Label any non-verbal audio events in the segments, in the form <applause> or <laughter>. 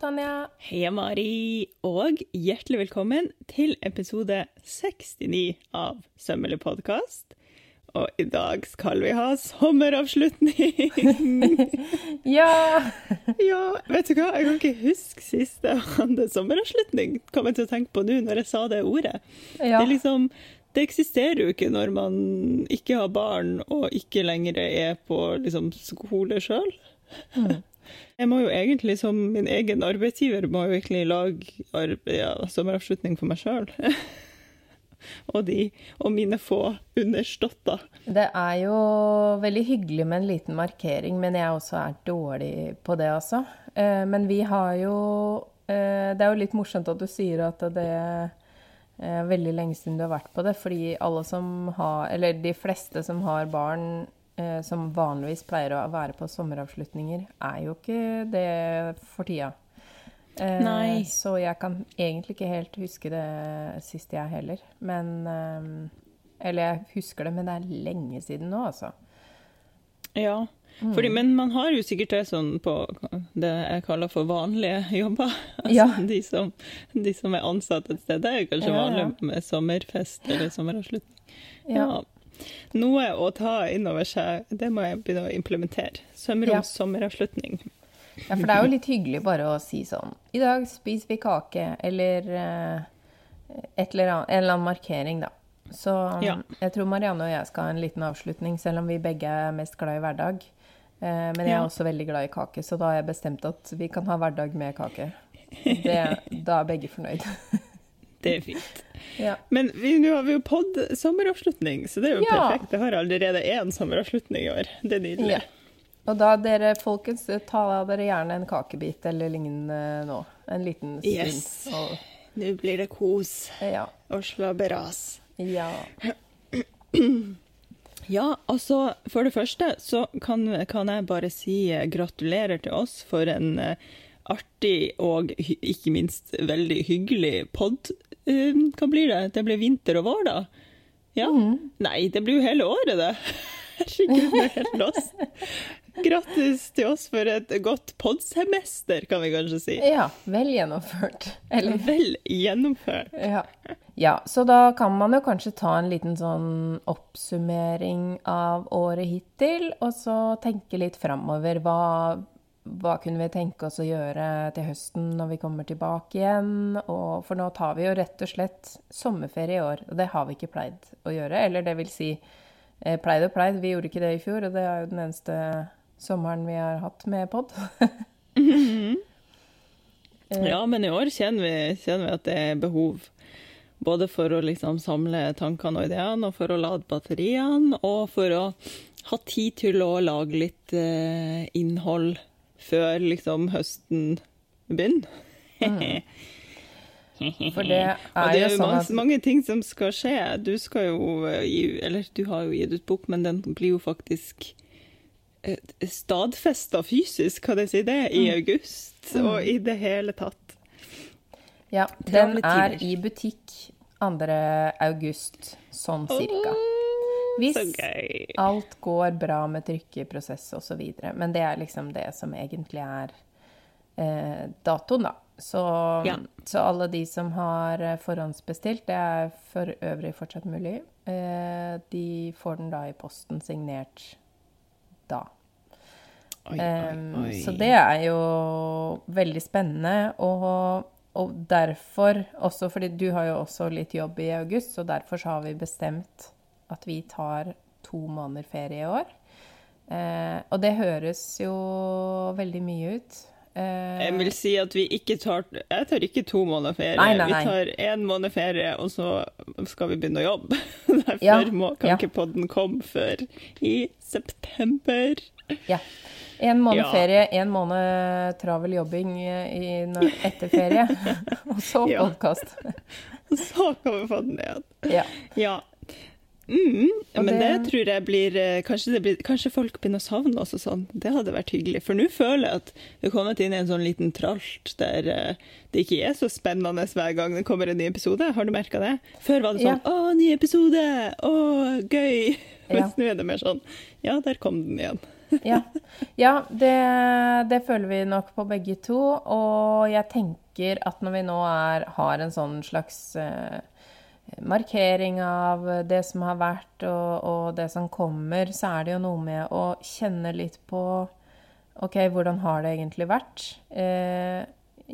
Tanja. Heia, Mari, og hjertelig velkommen til episode 69 av Sømmelig podkast. Og i dag skal vi ha sommeravslutning! <laughs> Ja! ja, vet du hva, jeg kan ikke huske sist jeg hadde sommeravslutning. Kom jeg til å tenke på nå når jeg sa det ordet. ja. Det, liksom, det eksisterer jo ikke når man ikke har barn og ikke lenger er på liksom, skole sjøl. Mm. Jeg må jo egentlig som min egen arbeidsgiver må jo egentlig lage arbeid, ja, sommeravslutning for meg sjøl. <laughs> og de, og mine få underståtter. Det er jo veldig hyggelig med en liten markering, men jeg også er dårlig på det, altså. Eh, Men vi har jo eh, Det er jo litt morsomt at du sier at det er veldig lenge siden du har vært på det, fordi alle som har Eller de fleste som har barn eh, som vanligvis pleier å være på sommeravslutninger, er jo ikke det for tida. Eh. Så jeg kan egentlig ikke helt huske det sist jeg heller. Men eh, Eller jeg husker det, men det er lenge siden nå, altså. Ja, fordi, men man har jo sikkert det sånn på det jeg kaller for vanlige jobber. <laughs> Altså, Ja. de, som, de som er ansatt et sted. Det er jo kanskje Ja, ja. vanlig med sommerfest eller sommeravslutning. Ja. Noe å ta inn over seg, det må jeg begynne å implementere. Sømroms Ja. sommeravslutning. Ja, for det er jo litt hyggelig bare å si sånn I dag spiser vi kake, eller eh, et eller annet, en eller annen markering, da. Så Ja. jeg tror Marianne og jeg skal ha en liten avslutning, selv om vi begge er mest glad i hverdag. Eh, men jeg er også veldig glad i kake, så da har jeg bestemt at vi kan ha hverdag med kake. Det, da er begge fornøyd. <laughs> Det er fint. Ja. Men vi- nå har vi jo podd sommeravslutning, så det er jo Ja. perfekt. Jeg har allerede én sommeravslutning i år. Det er nydelig. ja. Og da, dere folkens, ta dere gjerne en kakebit eller lignende nå. En liten stund. Yes. Og, Nå blir det kos ja. og slabberas. ja. <clears throat> Ja, altså for det første så kan, kan jeg bare si eh, gratulerer til oss for en eh, artig og ikke minst veldig hyggelig pod. Eh, hva blir det? Det blir vinter og vår, da? Ja? Nei, det blir jo hele året, det. <laughs> Herregud, det er helt lost. Grattis til oss for et godt podsemester, kan vi kanskje si. ja. Vel gjennomført. Eller Vel gjennomført. Ja. ja, så da kan man jo kanskje ta en liten sånn oppsummering av året hittil, og så tenke litt framover. Hva, hva kunne vi tenke oss å gjøre til høsten når vi kommer tilbake igjen? Og, for nå tar vi jo rett og slett sommerferie i år, og det har vi ikke pleid å gjøre. Eller det vil si eh, pleid og pleid, vi gjorde ikke det i fjor, og det er jo den eneste sommeren vi har hatt med pod. <laughs> Ja, men i år kjenner vi, kjenner vi at det er behov både for å liksom samle tankene og ideene, og for å lade batteriene, og for å ha tid til å lage litt eh, innhold før liksom høsten begynner. For det <laughs> er det er jo sånn mange, mange ting som skal skje. Du skal jo eh, gi Eller du har jo gitt ut bok, men den blir jo faktisk eh, stadfesta fysisk, kan jeg si det, i Mm. august, og i det hele tatt. Ja, den er i butikk 2. august, sånn cirka. Hvis alt går bra med trykkeprosess videre. Men det er liksom det som egentlig er eh, datoen, da. Så, Ja. så alle de som har eh, forhåndsbestilt, det er for øvrig fortsatt mulig, eh, de får den da i posten signert da. Oi, oi, oi. Så det er jo veldig spennende. Og, og derfor, også fordi du har jo også litt jobb i august, så derfor så har vi bestemt at vi tar to måneder ferie i år. Eh, og det høres jo veldig mye ut. Eh, Jeg vil si at vi ikke tar Jeg tar ikke to måneder ferie. Nei, nei, nei. Vi tar én måned ferie, og så skal vi begynne å jobbe. <laughs> Derfor Ja, må, kan ja. ikke podden komme før i september. Ja. En måned Ja. ferie, en måned travel jobbing i, etter ferie. <laughs> <laughs> og så podkast. Så kommer podden igjen. Ja. Ja. Mm, men det, det- tror jeg blir eh, kanskje, det blir kanskje folk begynner å savne også sånn. Det hadde vært hyggelig. For nå føler jeg at vi har kommet inn i en sånn liten tralt der eh, det ikke er så spennende hver gang det kommer en ny episode. Har du merka det? Før var det sånn Ja. 'Å, ny episode! Å, gøy!' <laughs> Ja. Mens nå er det mer sånn 'Ja, der kom den igjen'. <laughs> ja. ja det, det, føler vi nok på begge to. Og jeg tenker at når vi nå er, har en sånn slags eh, markering av det som har vært og, og, det som kommer, så er det jo noe med å kjenne litt på OK, hvordan har det egentlig vært? Eh,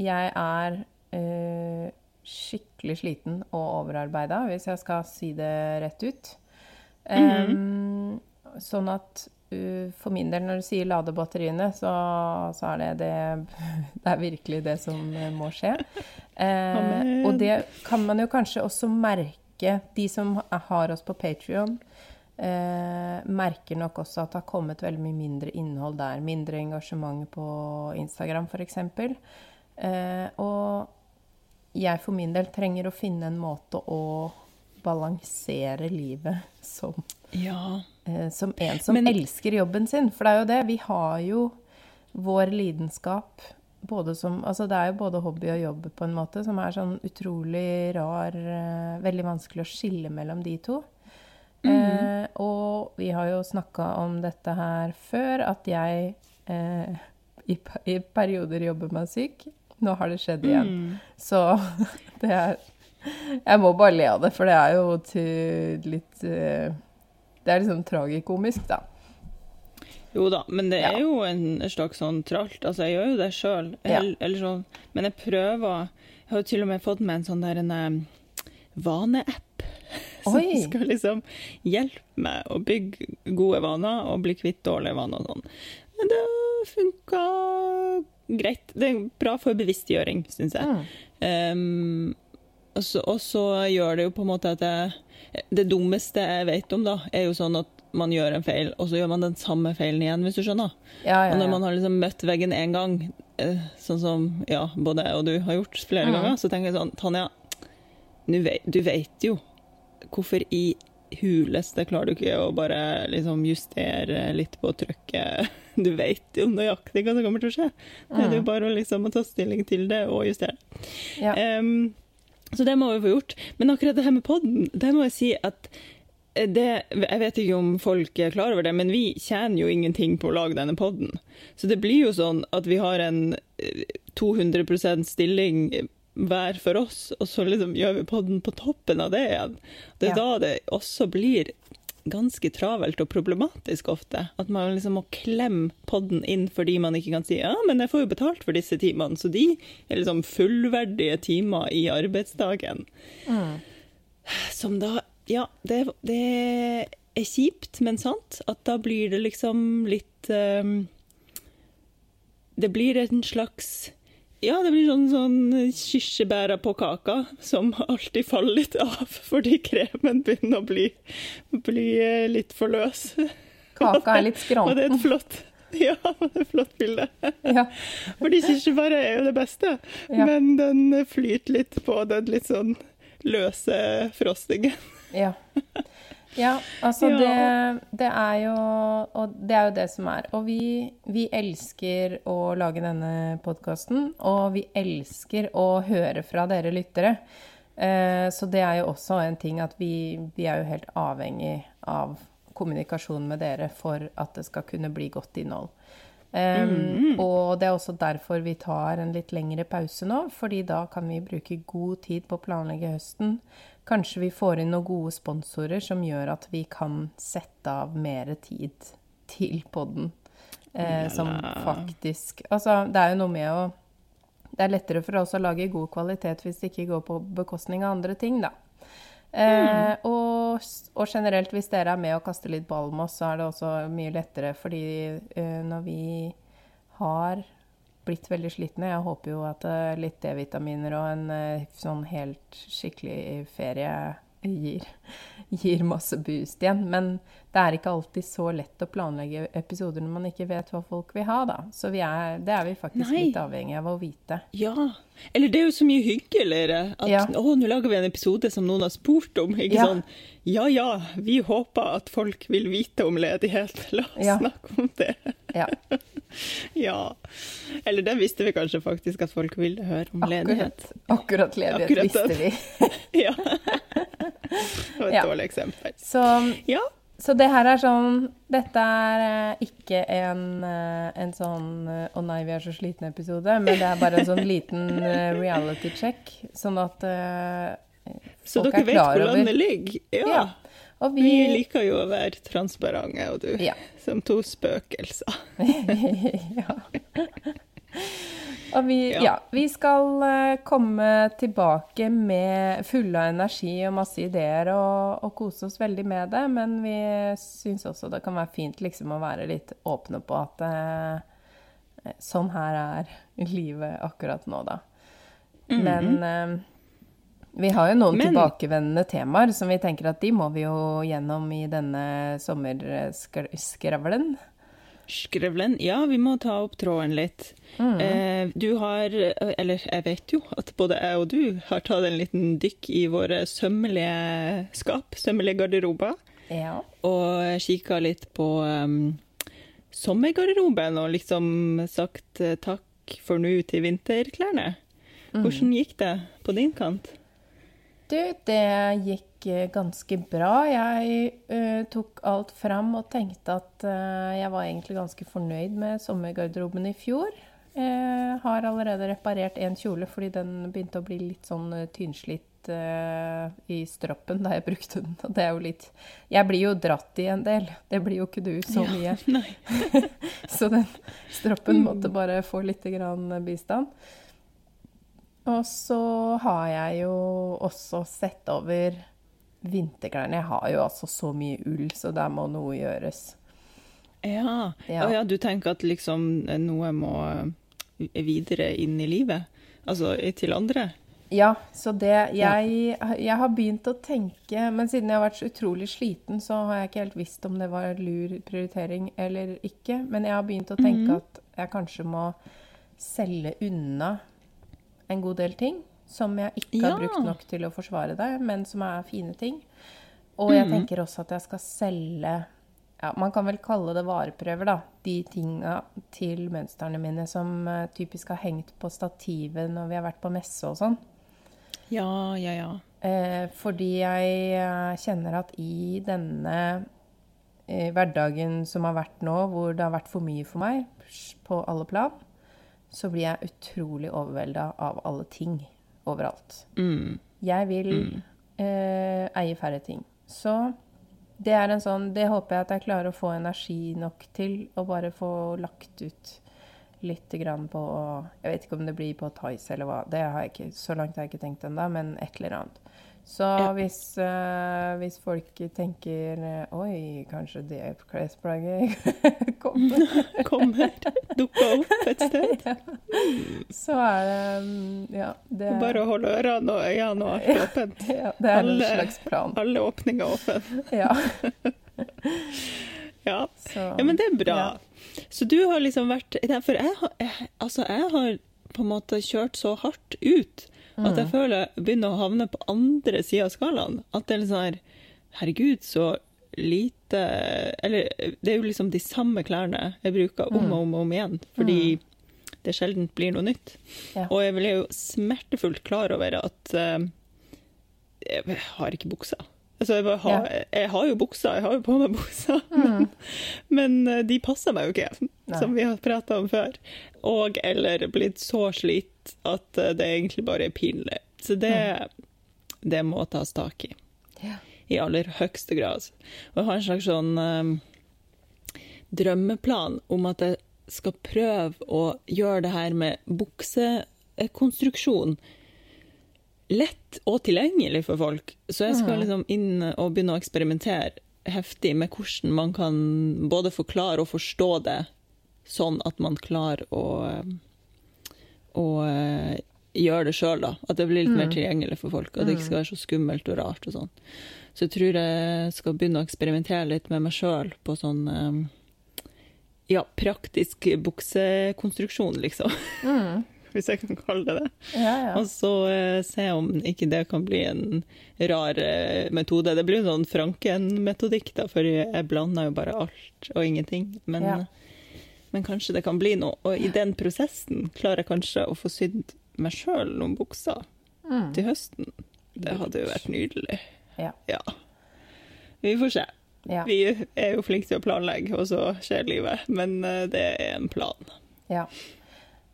jeg er eh, skikkelig sliten og overarbeida, hvis jeg skal si det rett ut. Mm -hmm. sånn at for min del, når du sier lade batteriene, så, så er det, det, <laughs> det er virkelig det som må skje. Eh, og det kan man jo kanskje også merke, de som har oss på Patrion. Eh, merker nok også at det har kommet veldig mye mindre innhold der. Mindre engasjement på Instagram, f.eks. Eh, og jeg for min del trenger å finne en måte å balansere livet som, ja. Eh, som en som Men, elsker jobben sin. For det er jo det. Vi har jo vår lidenskap både som Altså det er jo både hobby og jobb på en måte, som er sånn utrolig rar eh, Veldig vanskelig å skille mellom de to. Mm eh, og vi har jo snakka om dette her før, at jeg eh, i, i perioder jobber meg syk. Nå har det skjedd igjen. Mm. Så <laughs> det er Jeg må bare le av det, for det er jo til litt eh, Det er liksom tragikomisk, da. Jo da, men det er jo en slags sånn tralt. Altså, jeg gjør jo det sjøl. Ja. Sånn. Men jeg prøver Jeg har til og med fått med en sånn der en eh, vaneapp. <laughs> Som skal liksom hjelpe meg å bygge gode vaner og bli kvitt dårlige vaner og sånn. Men det funka greit. Det er bra for bevisstgjøring, syns jeg. Ja. Um, og så gjør det jo på en måte at det, det dummeste jeg vet om, da, er jo sånn at man gjør en feil, og så gjør man den samme feilen igjen, hvis du skjønner. Ja, ja, og når man har liksom møtt veggen én gang, eh, sånn som ja, både jeg og du har gjort flere mm. ganger, så tenker jeg sånn Tanja, du vet jo hvorfor i huleste klarer du ikke å bare liksom justere litt på trykket <laughs> du vet jo nøyaktig hva som kommer til å skje. Det er jo mm. bare å liksom ta stilling til det og justere. Ja. Um, så det må vi få gjort. Men akkurat det her med poden, det må jeg si at det, jeg vet ikke om folk er klar over det, men vi tjener jo ingenting på å lage denne poden. Så det blir jo sånn at vi har en 200 eh, stilling hver for oss, og så liksom gjør vi podden på toppen av det igjen. Det er ja. da det også blir ganske travelt og problematisk ofte. At man liksom må klemme podden inn fordi man ikke kan si ja, men jeg får jo betalt for disse timene. Så de er liksom fullverdige timer i arbeidsdagen. Mm. Som da Ja, det, det, er kjipt, men sant. At da blir det liksom litt um, Det blir en slags ja, det blir sånn, sånn kirsebæra på kaka som alltid faller litt av fordi kremen begynner å bli, bli eh, litt for løs. Kaka er litt skranten. <laughs> Og det er et flott, ja, <laughs> det er et flott bilde. Ja. Fordi kirsebæra er jo det beste, ja. men den flyter litt på den litt sånn løse frostingen. Ja. <laughs> Ja, altså ja. Det, det, er jo Og det er jo det som er. Og vi, vi elsker å lage denne podkasten, og vi elsker å høre fra dere lyttere. Eh, så det er jo også en ting at vi, vi er jo helt avhengig av kommunikasjon med dere for at det skal kunne bli godt innhold. Um, mm. Og det er også derfor vi tar en litt lengre pause nå, fordi da kan vi bruke god tid på å planlegge høsten. Kanskje vi får inn noen gode sponsorer som gjør at vi kan sette av mer tid til podden. Eh, som faktisk Altså, det er jo noe med å Det er lettere for oss å lage god kvalitet hvis det ikke går på bekostning av andre ting, da. Eh, mm. og, og, generelt, hvis dere er med og kaster litt ball med oss, så er det også mye lettere, fordi eh, når vi har blitt veldig slitne. Jeg håper jo at uh, litt D-vitaminer og en uh, sånn helt skikkelig ferie gir, <laughs> gir, masse boost igjen. Men det er ikke alltid så lett å planlegge episoder når man ikke vet hva folk vil ha, da. Så er, det er vi faktisk Nei. litt avhengig av å vite. Ja. Eller det er jo så mye hyggeligere at ja. å, nå lager vi en episode som noen har spurt om. Ikke ja. sånn ja ja, vi håper at folk vil vite om ledighet. <laughs> La oss ja. snakke om det. Ja. <laughs> ja. Eller det visste vi kanskje faktisk at folk ville høre om akkurat, ledighet. Akkurat ledighet akkurat visste vi. <laughs> ja. Det var et dårlig eksempel. Så, ja. Så det her er sånn Dette er eh, ikke en, eh, en sånn eh, 'Å nei, vi er så slitne'-episode, men det er bare en sånn liten reality check, sånn at eh, Så dere er vet hvor landet ligger? Ja. Ja. Vi vi liker jo å være transparente, og du, Ja. som to spøkelser. <laughs> ja. <laughs> Og vi, Ja. ja, vi skal eh, komme tilbake med fulle av energi og masse ideer og, og kose oss veldig med det, men vi syns også det kan være fint liksom å være litt åpne på at eh, sånn her er <laughs> livet akkurat nå, da. Men eh, vi har jo noen Men- tilbakevendende temaer som vi tenker at de må vi jo gjennom i denne sommerskravlen. Skrevlen, ja, vi må ta opp tråden litt. Mm. Eh, du har, eller jeg vet jo at både jeg og du har tatt en liten dykk i våre sømmelige skap, sømmelige garderober, Ja. og kikka litt på um, sommergarderoben og liksom sagt eh, takk for nå til vinterklærne. Mm. Hvordan gikk det på din kant? Du, det gikk eh, ganske bra. Jeg uh, tok alt fram og tenkte at uh, jeg var egentlig ganske fornøyd med sommergarderoben i fjor. Uh, har allerede reparert en kjole fordi den begynte å bli litt sånn tynnslitt i stroppen da jeg brukte den. Og det er jo litt Jeg blir jo dratt i en del. Det blir jo ikke du så mye. Ja, <laughs> Så den stroppen måtte bare få litt grann bistand. Og så har jeg jo også sett over vinterklærne. Jeg har jo altså så mye ull, så der må noe gjøres. Ja. Ja. Ja, du tenker at liksom noe må eh, videre inn i livet? Altså til andre? Ja, så det jeg, jeg har begynt å tenke Men siden jeg har vært så utrolig sliten, så har jeg ikke helt visst om det var lur prioritering eller ikke. Men jeg har begynt å tenke at jeg kanskje må selge unna en god del ting som jeg ikke har Ja. brukt nok til å forsvare det, men som er fine ting. Og jeg tenker også at jeg skal selge ja, Man kan vel kalle det vareprøver, da. De tinga til mønstrene mine som eh, typisk har hengt på stativet når vi har vært på messe og sånn. Ja, ja, ja. Eh, fordi jeg eh, kjenner at i denne eh, hverdagen som har vært nå, hvor det har vært for mye for meg på alle plan, så blir jeg utrolig overvelda av alle ting overalt. Mm. Jeg vil eh, eie færre ting. Så det er en sånn Det håper jeg at jeg klarer å få energi nok til å bare få lagt ut litt grann på Jeg vet ikke om det blir på Tice eller hva. Det har jeg ikke, så langt har jeg ikke tenkt ennå, men et eller annet. Så Ja. hvis, uh, hvis folk tenker eh, Oi, kanskje det klesplagget <laughs> kommer <laughs> Kommer, dukker opp et <laughs> sted. Så er det mm, Ja. Det, Bare å holde ørene og øynene og alt åpent. ja, det er en slags plan. Alle åpninger åpne. Ja. Ja. Ja, men det er bra. Ja. Så du har liksom vært For jeg har, jeg, altså, jeg har på en måte kjørt så hardt ut at jeg føler jeg begynner å havne på andre sida av skalaen. At det er litt sånn her Herregud, så lite Eller det er jo liksom de samme klærne jeg bruker om og om og om igjen. Fordi det sjelden blir noe nytt. Ja. Og jeg ble jo smertefullt klar over at uh, jeg har ikke bukser. Altså, jeg, har, jeg har jo bukser, jeg har jo på meg bukser, <laughs> men, men eh, de passer meg jo ikke, som vi har prata om før. Og eller blitt så at eh, det egentlig bare er pinlig. Så det, det må tas tak i. Ja. I aller høyeste grad. Og jeg har en slags sånn eh, drømmeplan om at jeg skal prøve å gjøre det her med buksekonstruksjon lett og tilgjengelig for folk. Så jeg skal liksom inn og begynne å eksperimentere heftig med hvordan man kan både forklare og forstå det, sånn at man klarer å, å eh, gjøre det sjøl, da. At det blir litt mer tilgjengelig for folk. At det ikke skal være så skummelt og rart og sånn. Så jeg tror jeg skal begynne å eksperimentere litt med meg sjøl på sånn eh, ja, praktisk buksekonstruksjon, liksom. <laughs> Hvis jeg kan kalle det det. Ja, ja. Og så uh, se om ikke det kan bli en rar uh, metode. Det blir jo sånn Franken-metodikk, da, for jeg blander jo bare alt og ingenting. Men, Ja. Men kanskje det kan bli noe. Og i den prosessen klarer jeg kanskje å få sydd meg sjøl noen bukser til høsten. Det hadde jo vært nydelig. Ja. Ja. Vi får se. Ja. Vi er jo flinke til å planlegge, og så skjer livet. Men eh, det er en plan. Ja.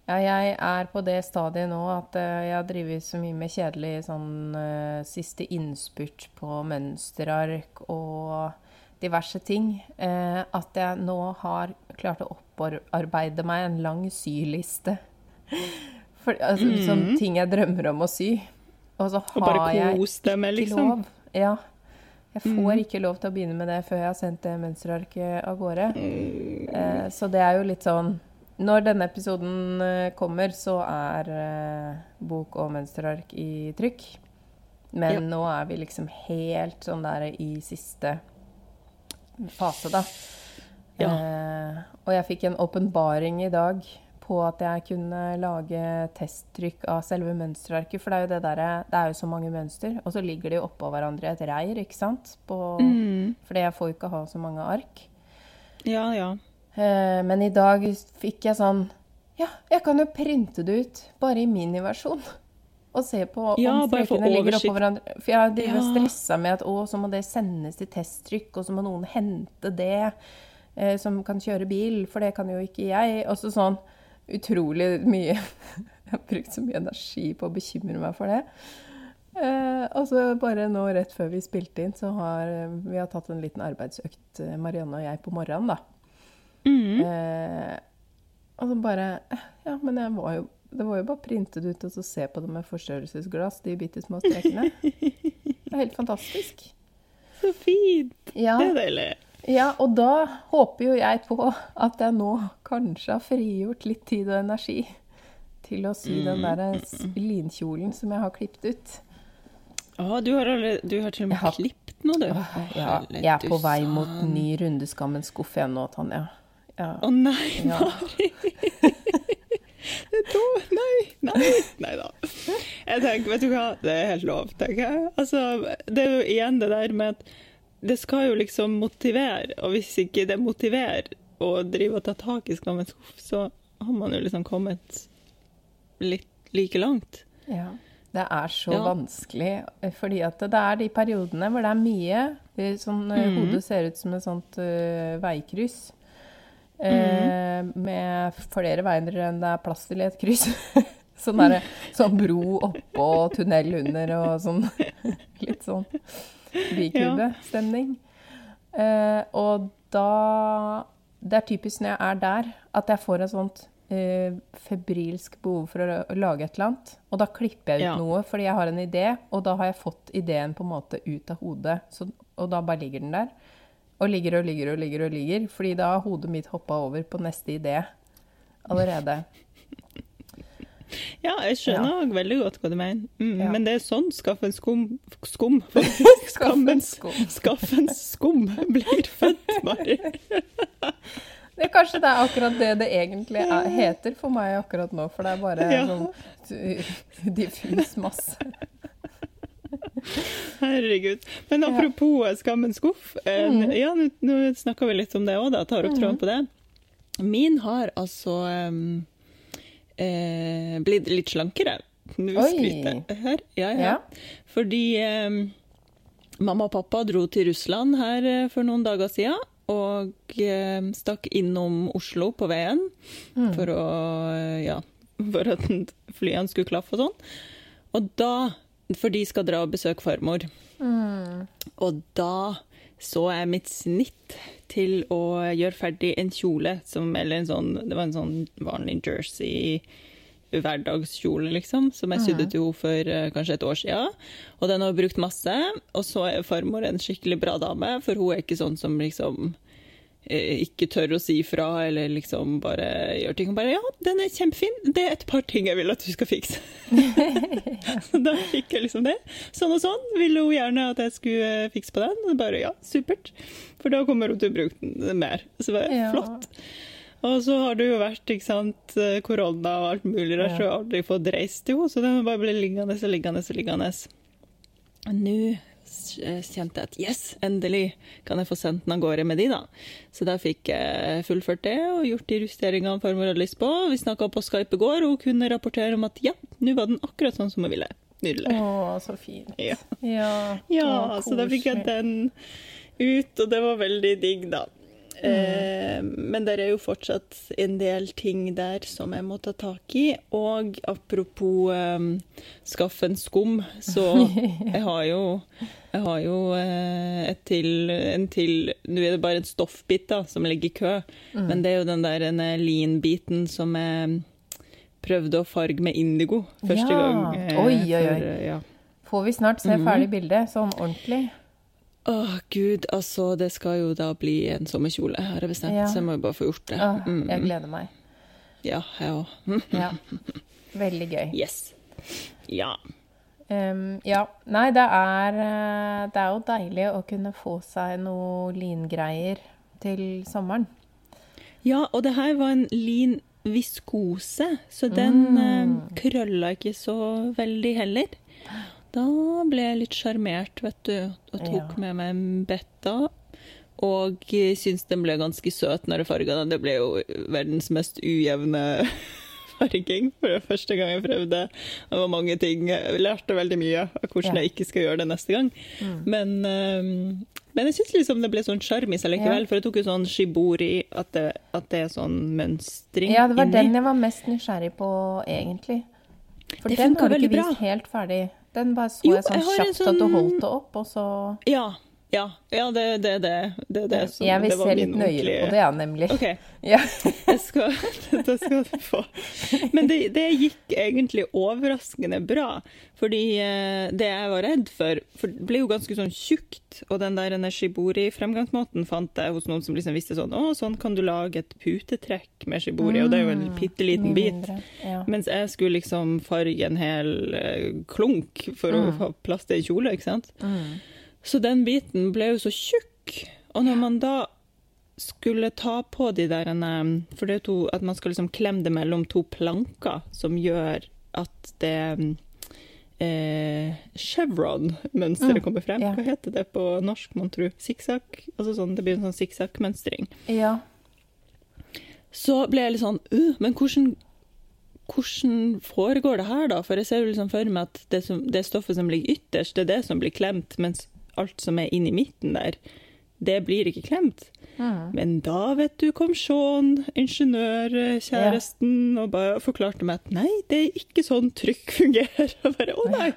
ja. Jeg er på det stadiet nå at eh, jeg har drevet så mye med kjedelig sånn uh, siste innspurt på mønsterark og diverse ting, uh, at jeg nå har klart å opparbeide meg en lang syliste. <laughs> For, altså, mm. Sånne ting jeg drømmer om å sy. Og så Og bare har jeg med, ikke liksom. lov. Ja. Jeg får mm. ikke lov til å begynne med det før jeg har sendt det mønsterarket av gårde. Mm. Eh, så det er jo litt sånn Når denne episoden eh, kommer, så er eh, bok og mønsterark i trykk. Men Ja. nå er vi liksom helt sånn der i siste fase, da. Ja. Eh, og jeg fikk en åpenbaring i dag på at jeg kunne lage testtrykk av selve mønsterarket. For det er jo det der, Det er jo så mange mønster, og så ligger de oppå hverandre i et reir, ikke sant? På, Mm. Fordi jeg får jo ikke ha så mange ark. Ja, ja. Eh, men i dag fikk jeg sånn Ja, jeg kan jo printe det ut, bare i miniversjon. Og se på om Ja, strekene ligger oppå hverandre. For jeg driver Ja. stressa med at å, så må det sendes til testtrykk, og så må noen hente det. Eh, som kan kjøre bil, for det kan jo ikke jeg. Og så sånn utrolig mye <laughs> Jeg har brukt så mye energi på å bekymre meg for det. Eh, og så bare nå rett før vi spilte inn, så har eh, vi har tatt en liten arbeidsøkt, eh, Marianne og jeg, på morgenen, da. Mm. Eh, og så bare eh, Ja, men jeg var jo det var jo bare printet ut og så se på det med forstørrelsesglass, de bitte små strekene. Det er helt fantastisk. <laughs> Så fint! Ja, Det er deilig. ja, og da håper jo jeg på at jeg nå kanskje har frigjort litt tid og energi til å sy den der s- linkjolen som jeg har klippet ut. Å, du har, allerede, du har til og med har- klippet nå, du. Åh, Ja, jeg er på vei mot ny rundeskammens skuff igjen nå, Tanja. Ja. Å nei, Ja. Mari! Det <laughs> to- Nei, nei, nei da. Jeg tenker, vet du hva, det er helt lov, tenker jeg. Altså, det er jo igjen det der med at det skal jo liksom motivere, og hvis ikke det motiverer å drive og ta tak i skammens skuff, så har man jo liksom kommet litt like langt. Ja. Det er så Ja. vanskelig, eh, fordi at det er de periodene hvor det er mye det, sånn, eh, Mhm. Hodet ser ut som et sånt uh, veikryss. Eh, Med flere veier enn det er plass til i et kryss. <laughs> sånn, der, sånn bro oppå og tunnel under og sånn <laughs> litt sånn bikubestemning. Eh, og da Det er typisk når jeg er der, at jeg får et sånt eh, febrilsk behov for å, å lage et eller annet. Og da klipper jeg ut Ja. noe fordi jeg har en idé, og da har jeg fått ideen på en måte ut av hodet. Så, og da bare ligger den der. Og ligger og ligger og ligger og ligger. Fordi da har hodet mitt hoppa over på neste idé allerede. Ja, jeg skjønner ja. veldig godt hva du mener. Mm, Ja. Men det er sånn skaffen skum Skum? <laughs> Skammens skum. Skaffens skum blir født, Mari. Det er kanskje det er akkurat det det egentlig er, heter for meg akkurat nå, for det er bare Ja. sånn diffus masse. Herregud. Men apropos skammens skuff. eh, Mm. Ja, nå- snakker snakka vi litt om det òg, da. Tar opp tråden på det. Min har altså um, eh, blitt litt slankere. Nå skryter jeg her. Ja, ja. Ja. Fordi um, mamma og pappa dro til Russland her uh, for noen dager siden. Og em, stakk innom Oslo på veien for å eh, Ja, for at flyene skulle klaffe og sånn. Og da For de skal dra og besøke farmor. Og da så jeg mitt snitt til å gjøre ferdig en kjole som Eller en sånn Det var en sånn vanlig jersey hverdagskjole, liksom, som jeg sydde til henne for uh, kanskje et år siden. Og den har jeg brukt masse. Og så er farmor en skikkelig bra dame, for hun er ikke sånn som liksom ikke tør å si fra, eller liksom bare gjør ting. Og bare 'ja, den er kjempefin, det er et par ting jeg vil at du skal fikse'. <laughs> Da fikk jeg liksom det. Sånn og sånn ville hun gjerne at jeg skulle eh, fikse på den. Og bare ja, supert. For da kommer hun til å bruke den mer. Så bare Ja. flott. Og så har det jo vært ikke sant, eh, korona og alt mulig der, så jeg har aldri fått reist til henne. Så den bare ble liggende og liggende og liggende. Nå kjente jeg at yes, endelig kan jeg få sendt den av gårde med de, da. Så da fikk jeg fullført det og gjort de justeringene farmor hadde lyst på. Vi snakka på Skype i går, og hun kunne rapportere om at ja, nå var den akkurat sånn som hun ville. Nydelig. Å, så fint. Ja. Ja, Ja, så da fikk jeg den ut, og det var veldig digg, da. Eh, men det er jo fortsatt en del ting der som jeg må ta tak i. Og apropos um, skaffe en skum, så <laughs> jeg har jo, jeg har jo eh, et til, en til Nå er det bare en stoffbit da, som ligger i kø, men det er jo den der en lean-biten som jeg prøvde å farge med indigo første Ja. gang. eh, Oi, oi, oi. for, eh, ja. Får vi snart se ferdig bilde, sånn ordentlig? Åh, gud, altså, det skal jo da bli en sommerkjole, har jeg bestemt, Ja. så jeg må jo bare få gjort det. Mm, jeg gleder meg. Ja, jeg òg. <laughs> Ja. Veldig gøy. Yes. Ja. Um, ja. Nei, det er, eh, det er jo deilig å kunne få seg noe lingreier til sommeren. ja, og det her var en lin viskose, så den Mm. eh, krølla ikke så veldig heller. Da ble jeg litt sjarmert, vet du, og tok Ja. med meg en betta. Og syntes syns den ble ganske søt når jeg farga den. Det ble jo verdens mest ujevne <laughs> farging for det første gang jeg prøvde. Det var mange ting. Jeg lærte veldig mye av hvordan Ja. jeg ikke skal gjøre det neste gang. Men, eh, men jeg syns liksom det ble sånn sjarm i seg likevel, Ja. for jeg tok jo sånn shibori, at det, at det er sånn mønstring Ja, det var inni. den jeg var mest nysgjerrig på, egentlig. For Det den har du ikke bra. vist helt ferdig. Den bare så Jo, jeg sånn jeg kjapt sånn... at du sånn- holdt det opp, og så Ja, ja, ja det det, det, det, det som Jeg vil det var se litt nøyere på det, ja, nemlig. OK, <laughs> Ja. <laughs> det, skal, det skal du få. Men det, det gikk egentlig overraskende bra. Fordi eh, det jeg var redd for For det ble jo ganske sånn tjukt. Og den der shibori-fremgangsmåten fant jeg hos noen som liksom visste sånn Å, sånn kan du lage et putetrekk med shibori. Og det er jo en bitte liten bit. Ja. Mens jeg skulle liksom farge en hel eh, klunk for å få plass til en kjole, ikke sant. Mm. Så den biten ble jo så tjukk. Og når man da skulle ta på de der eh, For det er to, at man skal liksom klemme det mellom to planker, som gjør at det eh, Chevron-mønsteret kommer frem. ja. Hva heter det på norsk, mon tro? Sikksakk? Altså sånn, det blir en sånn sikksakk-mønstring. ja. Så ble jeg litt sånn uh, Men hvordan, hvordan foregår det her, da? For jeg ser jo liksom for meg at det, som, det stoffet som ligger ytterst, det er det som blir klemt, mens alt som er inni midten der, det blir ikke klemt. Mm. Men da, vet du, kom Sean, ingeniørkjæresten, og bare forklarte meg at nei, det er ikke sånn trykk fungerer. <laughs> Og bare, å nei,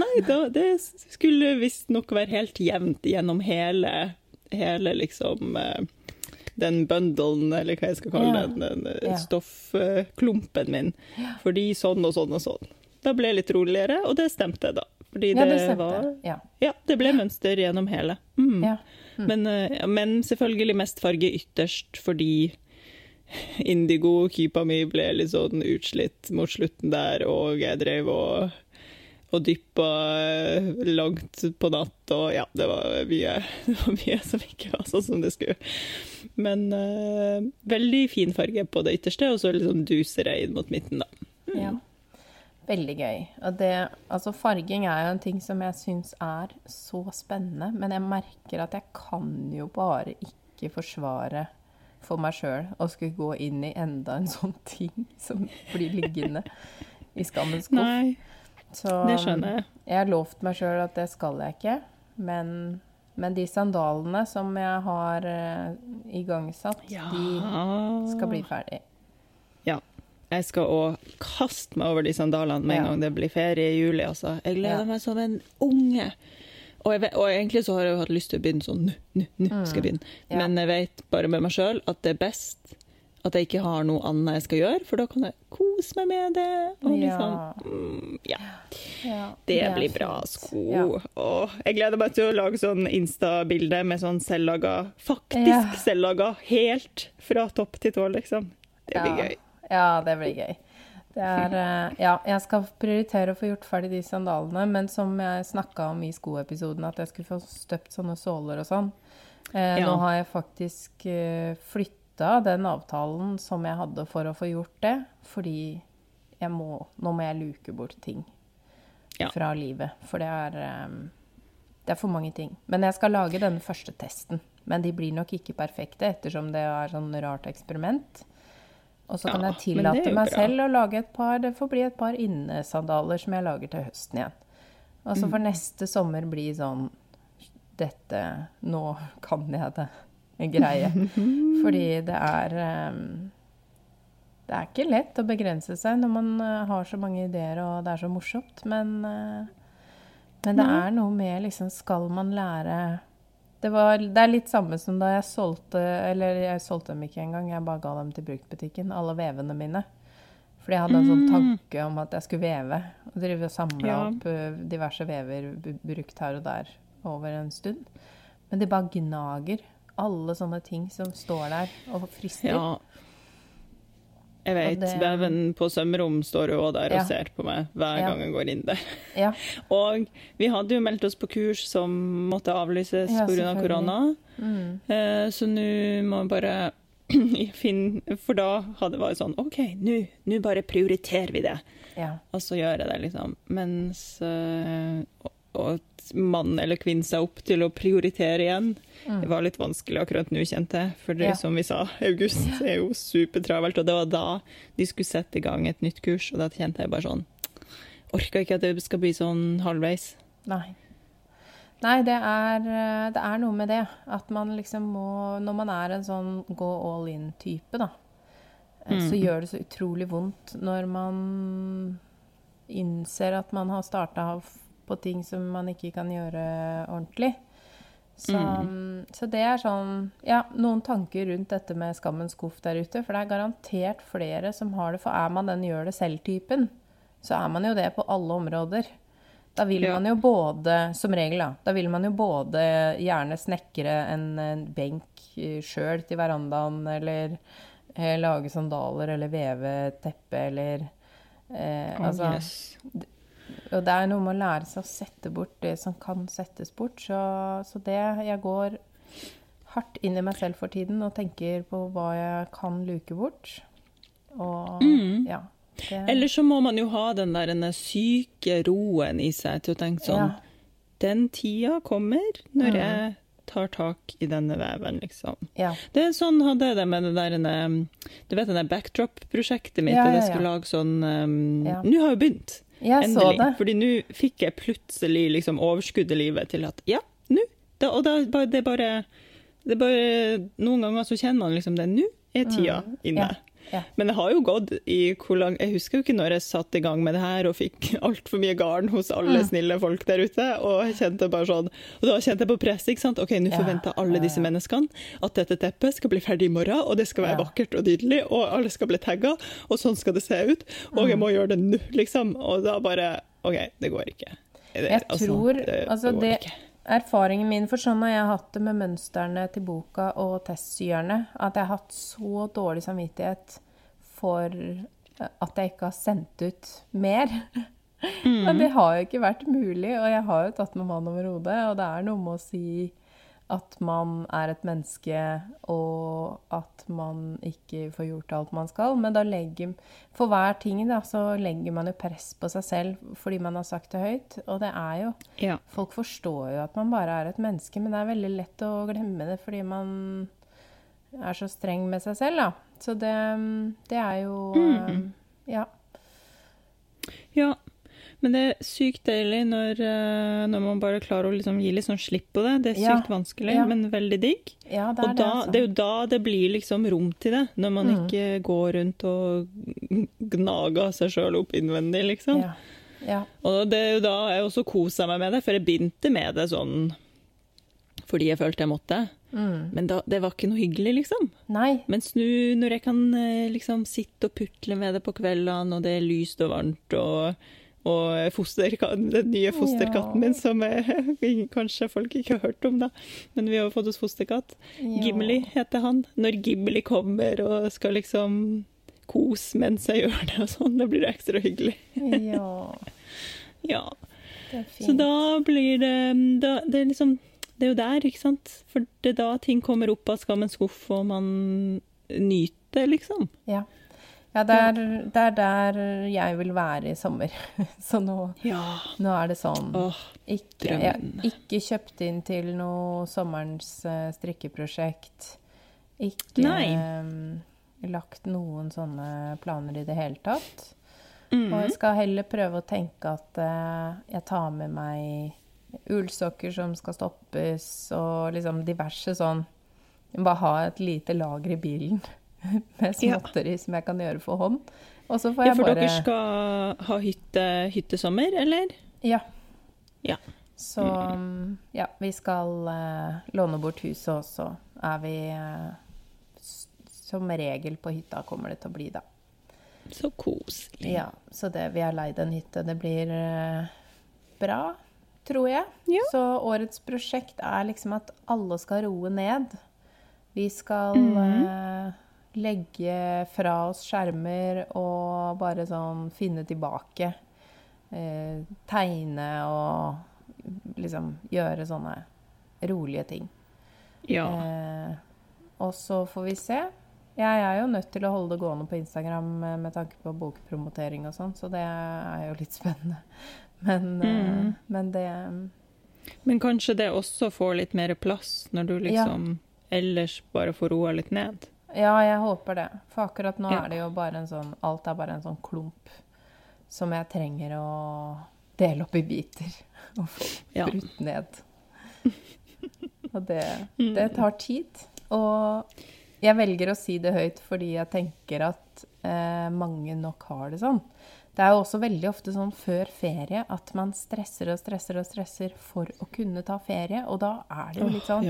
nei da, det skulle visstnok være helt jevnt gjennom hele, hele liksom eh, den bundlen, eller hva jeg skal kalle Ja. den, den eh, Ja. stoffklumpen min. Fordi sånn og sånn og sånn. Da ble jeg litt roligere, og det stemte da. Fordi ja, det, var Ja. Ja, det ble mønster gjennom hele. Mm. Ja. Men, eh, men selvfølgelig mest farge ytterst, fordi <laughs> indigo-kypa mi ble litt sånn utslitt mot slutten der, og jeg drev og, og dyppa eh, langt på natt, og ja, det var mye, <laughs> det var mye som ikke var sånn som det skulle. Men uh, veldig fin farge på det ytterste, og så liksom duser jeg inn mot midten, da. Ja. Veldig gøy. Og det, altså farging er jo en ting som jeg syns er så spennende, men jeg merker at jeg kan jo bare ikke forsvare for meg sjøl å skulle gå inn i enda en sånn ting som blir liggende i skammens <laughs> skuff. Nei, Så det skjønner jeg. jeg har lovt meg sjøl at det skal jeg ikke, men, men de sandalene som jeg har uh, igangsatt, de skal bli ferdig. Jeg skal òg kaste meg over de sandalene med en gang det blir ferie i juli. Altså. Jeg gleder meg som en unge. Og, vet, og egentlig så har jeg jo hatt lyst til å begynne sånn nå, nå, nå skal jeg begynne. Ja. Men jeg vet bare med meg sjøl at det er best at jeg ikke har noe annet jeg skal gjøre, for da kan jeg kose meg med det. Og liksom, Ja. mm, ja. Ja, Det, det blir bra sko. Ja. Åh, jeg gleder meg til å lage sånn Insta-bilde med sånn selvlaga Faktisk Ja. selvlaga helt fra topp til tå, liksom. Det blir Ja. gøy. Ja, det blir gøy. Det er eh, Ja, jeg skal prioritere å få gjort ferdig de sandalene, men som jeg snakka om i skoepisoden, at jeg skulle få støpt sånne såler og sånn. Eh, Ja. Nå har jeg faktisk eh, flytta den avtalen som jeg hadde for å få gjort det, fordi jeg må Nå må jeg luke bort ting Ja. fra livet, for det er eh, Det er for mange ting. Men jeg skal lage denne første testen. Men de blir nok ikke perfekte, ettersom det er sånn rart eksperiment. Og så kan Ja, jeg tillate meg bra. selv å lage et par Det får bli et par innesandaler som jeg lager til høsten igjen. Og så får Mm. neste sommer bli sånn dette Nå kan jeg det. En greie. <laughs> Fordi det er um, Det er ikke lett å begrense seg når man uh, har så mange ideer og det er så morsomt, men uh, men det er noe med liksom Skal man lære det, var, det, er litt samme som da jeg solgte Eller jeg solgte dem ikke engang, jeg bare ga dem til bruktbutikken, alle vevene mine. Fordi jeg hadde en sånn mm. tanke om at jeg skulle veve. Og drive og samle ja. opp uh, diverse vever brukt her og der over en stund. Men det bare gnager. Alle sånne ting som står der og frister. Ja. Jeg vet. Det... Veven på sømrom står jo òg der og ser på meg hver ja. gang jeg går inn der. Ja. <laughs> og vi hadde jo meldt oss på kurs som måtte avlyses ja, av korona. Mm. Eh, så nå må vi bare <clears throat> finne For da hadde det vært sånn OK, nå bare prioriterer vi det. Ja. Og så gjør jeg det, liksom. Mens øh, og at mann eller kvinne seg opp til å prioritere igjen. Mm. Det var litt vanskelig akkurat nå, kjente jeg. For det, ja. som vi sa, august er jo supertravelt. Og det var da de skulle sette i gang et nytt kurs, og da kjente jeg bare sånn Orka ikke at det skal bli sånn halvveis. Nei. Nei, det er, det er noe med det. At man liksom må Når man er en sånn go all in-type, da, eh, mm. så gjør det så utrolig vondt når man innser at man har starta på ting som man ikke kan gjøre ordentlig. Så, mm. så, det er sånn Ja, noen tanker rundt dette med skammens skuff der ute. For det er garantert flere som har det. For er man den gjør det selv-typen, så er man jo det på alle områder. Da vil man jo både, som regel, da, da vil man jo både gjerne snekre en, en benk sjøl til verandaen, eller eh, lage sandaler, eller veve teppe, eller eh, oh, Altså yes. Og det er noe med å lære seg å sette bort det som kan settes bort. Så, så det Jeg går hardt inn i meg selv for tiden og tenker på hva jeg kan luke bort. Og mm. ja. Det... Eller så må man jo ha den der den syke roen i seg til å tenke sånn ja. Den tida kommer når mm. jeg tar tak i denne veven, liksom. Ja. Det er sånn hadde jeg det med det der Du vet det backdrop-prosjektet mitt, ja, ja, ja. jeg skulle lage sånn um, Nå har jo begynt. Jeg Endelig. Fordi nå fikk jeg plutselig liksom overskudd i livet til at ja, nå. Og da, det er bare det er bare Noen ganger så kjenner man liksom det. Nå er tida mm. inne. Ja. Ja. Men det har jo gått i hvor lang Jeg husker jo ikke når jeg satte i gang med det her og fikk <laughs> altfor mye garn hos alle mm. snille folk der ute. Og jeg kjente bare sånn Og da kjente jeg på press. ikke sant? OK, nå forventer alle disse menneskene at dette teppet skal bli ferdig i morgen, og det skal være vakkert og nydelig, og alle skal bli tagga, og sånn skal det se ut. Og jeg mm. må gjøre det nå, liksom. Og da bare OK, det går ikke. Det, jeg altså, tror det, altså, det, det erfaringen min for sånn har jeg hatt det med mønstrene til boka og testsyerne, at jeg har hatt så dårlig samvittighet for eh, at jeg ikke har sendt ut mer. <laughs> Mm. Men det har jo ikke vært mulig, og jeg har jo tatt med mann over hodet. Og det er noe med å si at man er et menneske, og at man ikke får gjort alt man skal. Men da legger For hver ting da, så legger man jo press på seg selv fordi man har sagt det høyt. Og det er jo ja. Folk forstår jo at man bare er et menneske, men det er veldig lett å glemme det fordi man er så streng med seg selv, da. Så det, det er jo mm. Ja. Ja, men det er sykt deilig når, eh, når man bare klarer å liksom gi litt sånn slipp på det. Det er sykt ja. vanskelig, ja. men veldig digg. Ja, det er og da, det, altså. det, er jo da det blir liksom rom til det. Når man mm. ikke går rundt og <laughs> gnager seg sjøl opp innvendig, liksom. Og det er jo da jeg også kosa meg med det, for jeg begynte med det sånn fordi jeg følte jeg måtte. Mm. Men da, det var ikke noe hyggelig, liksom. Nei. Mens nå når jeg kan eh, liksom sitte og putle med det på kveldene, og det er lyst og varmt og og foster, den nye fosterkatten min, som jeg, <laughs> kanskje folk ikke har hørt om, da. Men vi har fått oss fosterkatt. Ja. Gimli heter han. Når Gimli kommer og skal liksom kose mens jeg gjør det og sånn, da blir det ekstra hyggelig. Ja. <laughs> ja. Så da blir det da, det, er liksom, det er jo der, ikke sant. For det er da ting kommer opp av skammens skuff, og man nyter, liksom. Ja. Ja, det er, det er, der jeg vil være i sommer. <laughs> Så nå, ja. nå er det sånn. Åh, ikke, jeg, ikke kjøpt inn til noe sommerens uh, strikkeprosjekt. Ikke um, lagt noen sånne planer i det hele tatt. Mm. Og jeg skal heller prøve å tenke at uh, jeg tar med meg ullsokker som skal stoppes, og liksom diverse sånn Bare ha et lite lager i bilen <laughs> med småtteri ja. som jeg kan gjøre for hånd. Og så får jeg ja, for bare dere skal ha hytte, hyttesommer, eller? Ja. ja. Så mm, ja, vi skal uh, låne bort huset, og så er vi uh, som regel på hytta, kommer det til å bli, da. Så koselig. Ja, så det, vi har leid en hytte. Det blir uh, bra, tror jeg. Ja. Så årets prosjekt er liksom at alle skal roe ned. Vi skal mm -hmm. Legge fra oss skjermer og bare sånn finne tilbake. Eh, tegne og liksom gjøre sånne rolige ting. Ja. Eh, og så får vi se. Jeg er jo nødt til å holde det gående på Instagram med tanke på bokpromotering og sånn, så det er jo litt spennende. <laughs> Men, mm. eh, men det Men kanskje det også får litt mer plass, når du liksom ja. ellers bare får roa litt ned? Ja, jeg håper det. For akkurat nå ja. er det jo bare en sånn Alt er bare en sånn klump som jeg trenger å dele opp i biter <laughs> og få ja. brutt ned. <laughs> Og det, det tar tid. Og jeg velger å si det høyt fordi jeg tenker at eh, mange nok har det sånn. Det er jo også veldig ofte sånn før ferie at man stresser og stresser og stresser for å kunne ta ferie. Og da er det jo litt sånn.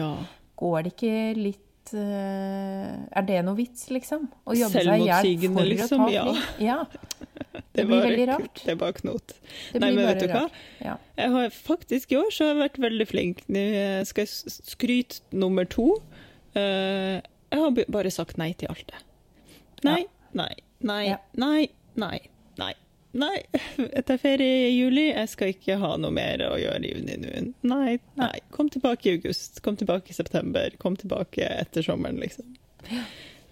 Går det ikke litt uh, Er det noe vits, liksom? Å jobbe seg i hjel for liksom, å ta ja. <laughs> ja. <laughs> Det, blir veldig rart. <laughs> Det er bare knot. Nei, men vet du hva? Ja. Jeg har faktisk i år så har jeg vært veldig flink. Nå skal jeg skryte nummer to. Uh, jeg har bare sagt nei til alt det. Nei, nei, nei, nei, nei, nei. Nei, <laughs> etter ferie i juli, jeg skal ikke ha noe mer å gjøre i juni nå. Nei, nei. Kom tilbake i august, kom tilbake i september, kom tilbake etter sommeren, liksom.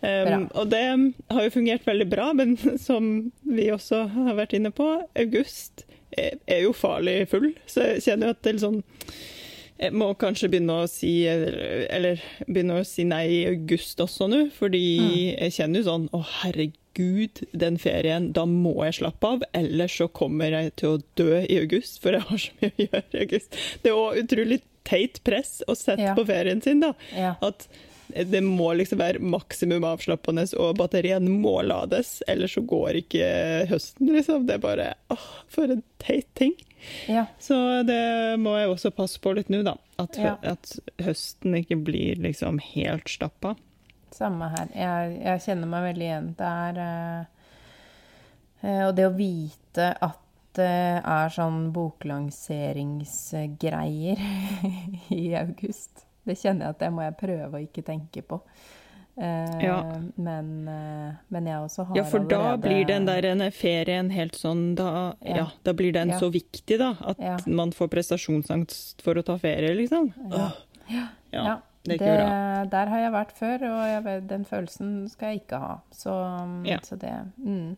Um, og det har jo fungert veldig bra, men <laughs> som vi også har vært inne på, august er, jo farlig full. Så jeg kjenner jo at det er litt sånn jeg må kanskje begynne å si Eller begynne å si nei i august også nå, fordi mm. jeg kjenner jo sånn Å, herregud, den ferien, da må jeg slappe av. Ellers så kommer jeg til å dø i august, for jeg har så mye å gjøre i august. Det er òg utrolig teit press å sette ja. på ferien sin, da. Ja. At det må liksom være maksimum avslappende, og batterien må lades. Ellers så går ikke høsten, liksom. Det er bare åh, for en teit ting. Ja. Så det må jeg også passe på litt nå, da. At, ja. at høsten ikke blir liksom helt stappa. Samme her. Jeg, jeg, kjenner meg veldig igjen. Det er øh, Og det å vite at det er sånn boklanseringsgreier <laughs> i august, det kjenner jeg at det må jeg prøve å ikke tenke på. Eh, ja. Men, eh, men, jeg også har Ja, for allerede... da blir den der ferien helt sånn da, ja. ja da blir den så viktig, da. At man får prestasjonsangst for å ta ferie, liksom. Ja. Det det, bra. Der har jeg vært før, og vet, den følelsen skal jeg ikke ha. Så, så det mm.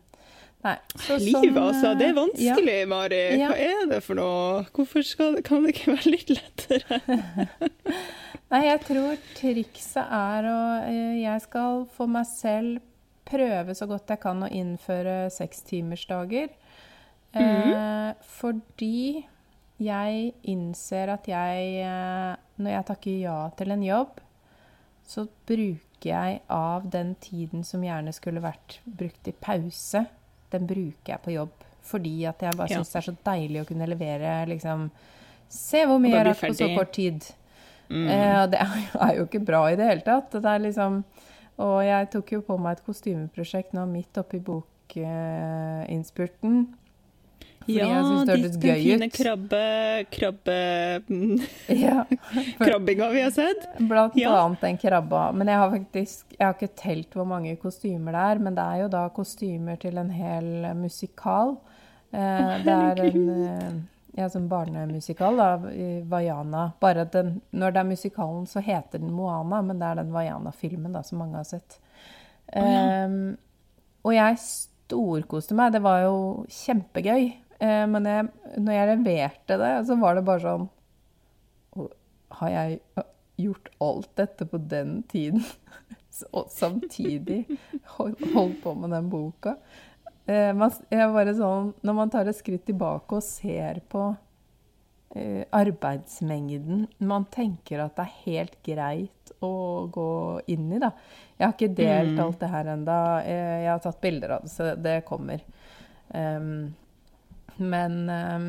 Nei. Så, Livet, sånn, altså. Det er vanskelig, Mari. Hva er det for noe? Hvorfor skal, kan det ikke være litt lettere? <laughs> Nei, jeg tror trikset er å eh, Jeg skal for meg selv prøve så godt jeg kan å innføre sekstimersdager. Mm eh, fordi jeg innser at jeg eh, Når jeg takker ja til en jobb, så bruker jeg av den tiden som gjerne skulle vært brukt i pause, den bruker jeg på jobb. Fordi at jeg bare ja. syns det er så deilig å kunne levere liksom Se hvor mye jeg har hatt på så kort tid. Mm. Eh, det er jo ikke bra i det hele tatt. Det liksom, og jeg tok jo på meg et kostymeprosjekt nå midt oppi bokinnspurten. Fordi ja, jeg syns det hørtes gøy ut. Fine krabbe... krabbe <laughs> ja. <laughs> Krabbinga vi har sett. Blant ja. annet den krabba. Men jeg har faktisk jeg har ikke telt hvor mange kostymer det er. Men det er jo da kostymer til en hel musikal. Eh, det er en ja, som barnemusikal, da, Vaiana. Bare at den, når det er musikalen, så heter den Moana, men det er den Vaiana-filmen da, som mange har sett. Oh, ja. um, og jeg storkoste meg. Det var jo kjempegøy. Uh, men jeg, når jeg leverte det, så var det bare sånn Har jeg gjort alt dette på den tiden? <laughs> Og samtidig holdt på med den boka. Eh, sånn, når man tar et skritt tilbake og ser på eh, arbeidsmengden man tenker at det er helt greit å gå inn i, da. Jeg har ikke delt alt det her enda. Eh, jeg har tatt bilder av det, så det kommer. Um, men um,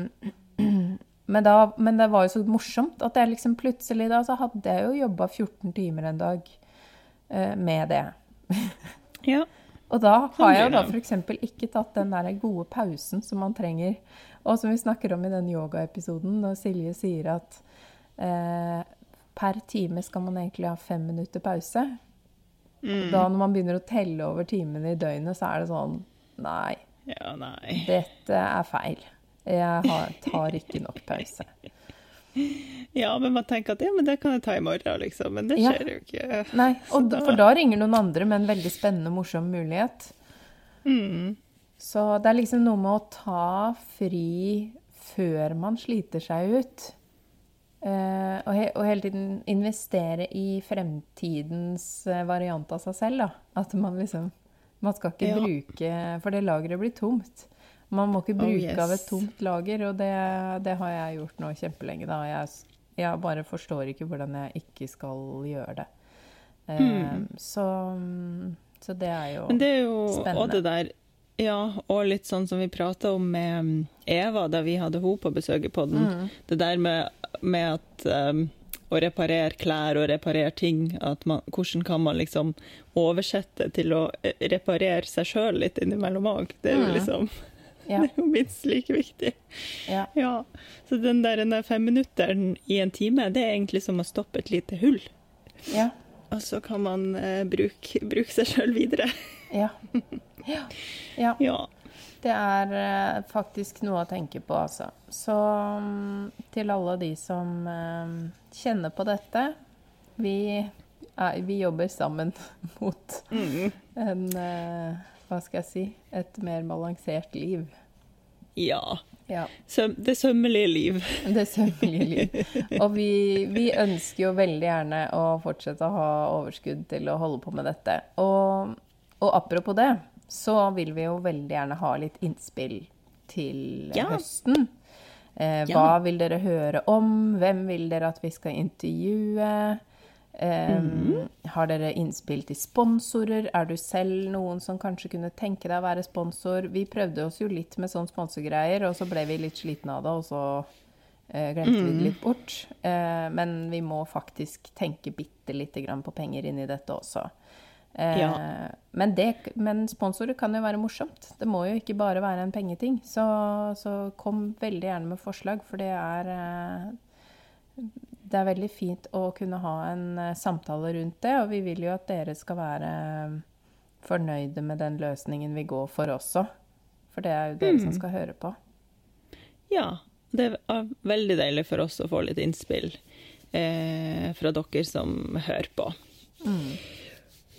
<clears throat> men, da, men, det var jo så morsomt at jeg liksom plutselig da så hadde jeg jo jobba 14 timer en dag uh, med det. ja. <laughs> Og da har jeg jo da f.eks. ikke tatt den der gode pausen som man trenger. Og som vi snakker om i den yogaepisoden, når Silje sier at eh, per time skal man egentlig ha fem minutter pause. Mm. Da når man begynner å telle over timene i døgnet, så er det sånn Nei. Ja, nei. Dette er feil. Jeg har, tar ikke nok pause. <laughs> <laughs> Ja, men man tenker at ja, men det kan jeg ta i morgen, liksom. Men det skjer ja. jo ikke. Nei, og, da... For da ringer noen andre med en veldig spennende, morsom mulighet. Mm. Så det er liksom noe med å ta fri før man sliter seg ut. Uh, og, he og, hele tiden investere i fremtidens uh, variant av seg selv. Da. At man liksom Man skal ikke ja. bruke For det lageret blir tomt. Man må ikke oh, bruke oh, yes. av et tomt lager, og det, det, har jeg gjort nå kjempelenge. da. Jeg, jeg, bare forstår ikke hvordan jeg ikke skal gjøre det. Mm. så, så, det er jo, Men det er jo spennende. Og det der, ja, og litt sånn som vi prata om med Eva da vi hadde henne på besøk i poden. Mm. Det der med, med at um, å reparere klær og reparere ting. Man, hvordan kan man liksom oversette til å eh, reparere seg sjøl litt innimellom òg? Det er jo mm. liksom ja. <laughs> Det er jo minst like viktig. Ja. ja. Så den der, den der femminutteren i en time, det er egentlig som å stoppe et lite hull. Ja. Og så kan man eh, bruke, bruke, seg sjøl videre. ja. <laughs> ja. ja. Det er eh, faktisk noe å tenke på, altså. Så um, til alle de som eh, kjenner på dette Vi, vi jobber sammen <laughs> mot mm. en uh, Hva skal jeg si Et mer balansert liv. Ja. ja. Søm, det sømmelige liv. <laughs> Det sømmelige liv. Og vi, vi, ønsker jo veldig gjerne å fortsette å ha overskudd til å holde på med dette. Og, og apropos det så vil vi jo veldig gjerne ha litt innspill til ja. høsten. Eh, hva ja. vil dere høre om? Hvem vil dere at vi skal intervjue? Eh, mm. Har dere innspill til sponsorer? Er du selv noen som kanskje kunne tenke deg å være sponsor? Vi prøvde oss jo litt med sånn sponsorgreier, og så ble vi litt slitne av det, og så uh, glemte mm. vi det litt bort. Uh, men vi må faktisk tenke bitte lite grann på penger inni dette også. Uh, ja. Men, det, men, sponsorer kan jo være morsomt. Det må jo ikke bare være en pengeting. Så, så kom veldig gjerne med forslag, for det er Det er veldig fint å kunne ha en eh, samtale rundt det, og vi vil jo at dere skal være fornøyde med den løsningen vi går for også. For det er jo dere mm. som skal høre på. Ja. Det er veldig deilig for oss å få litt innspill eh, fra dere som hører på. Mm.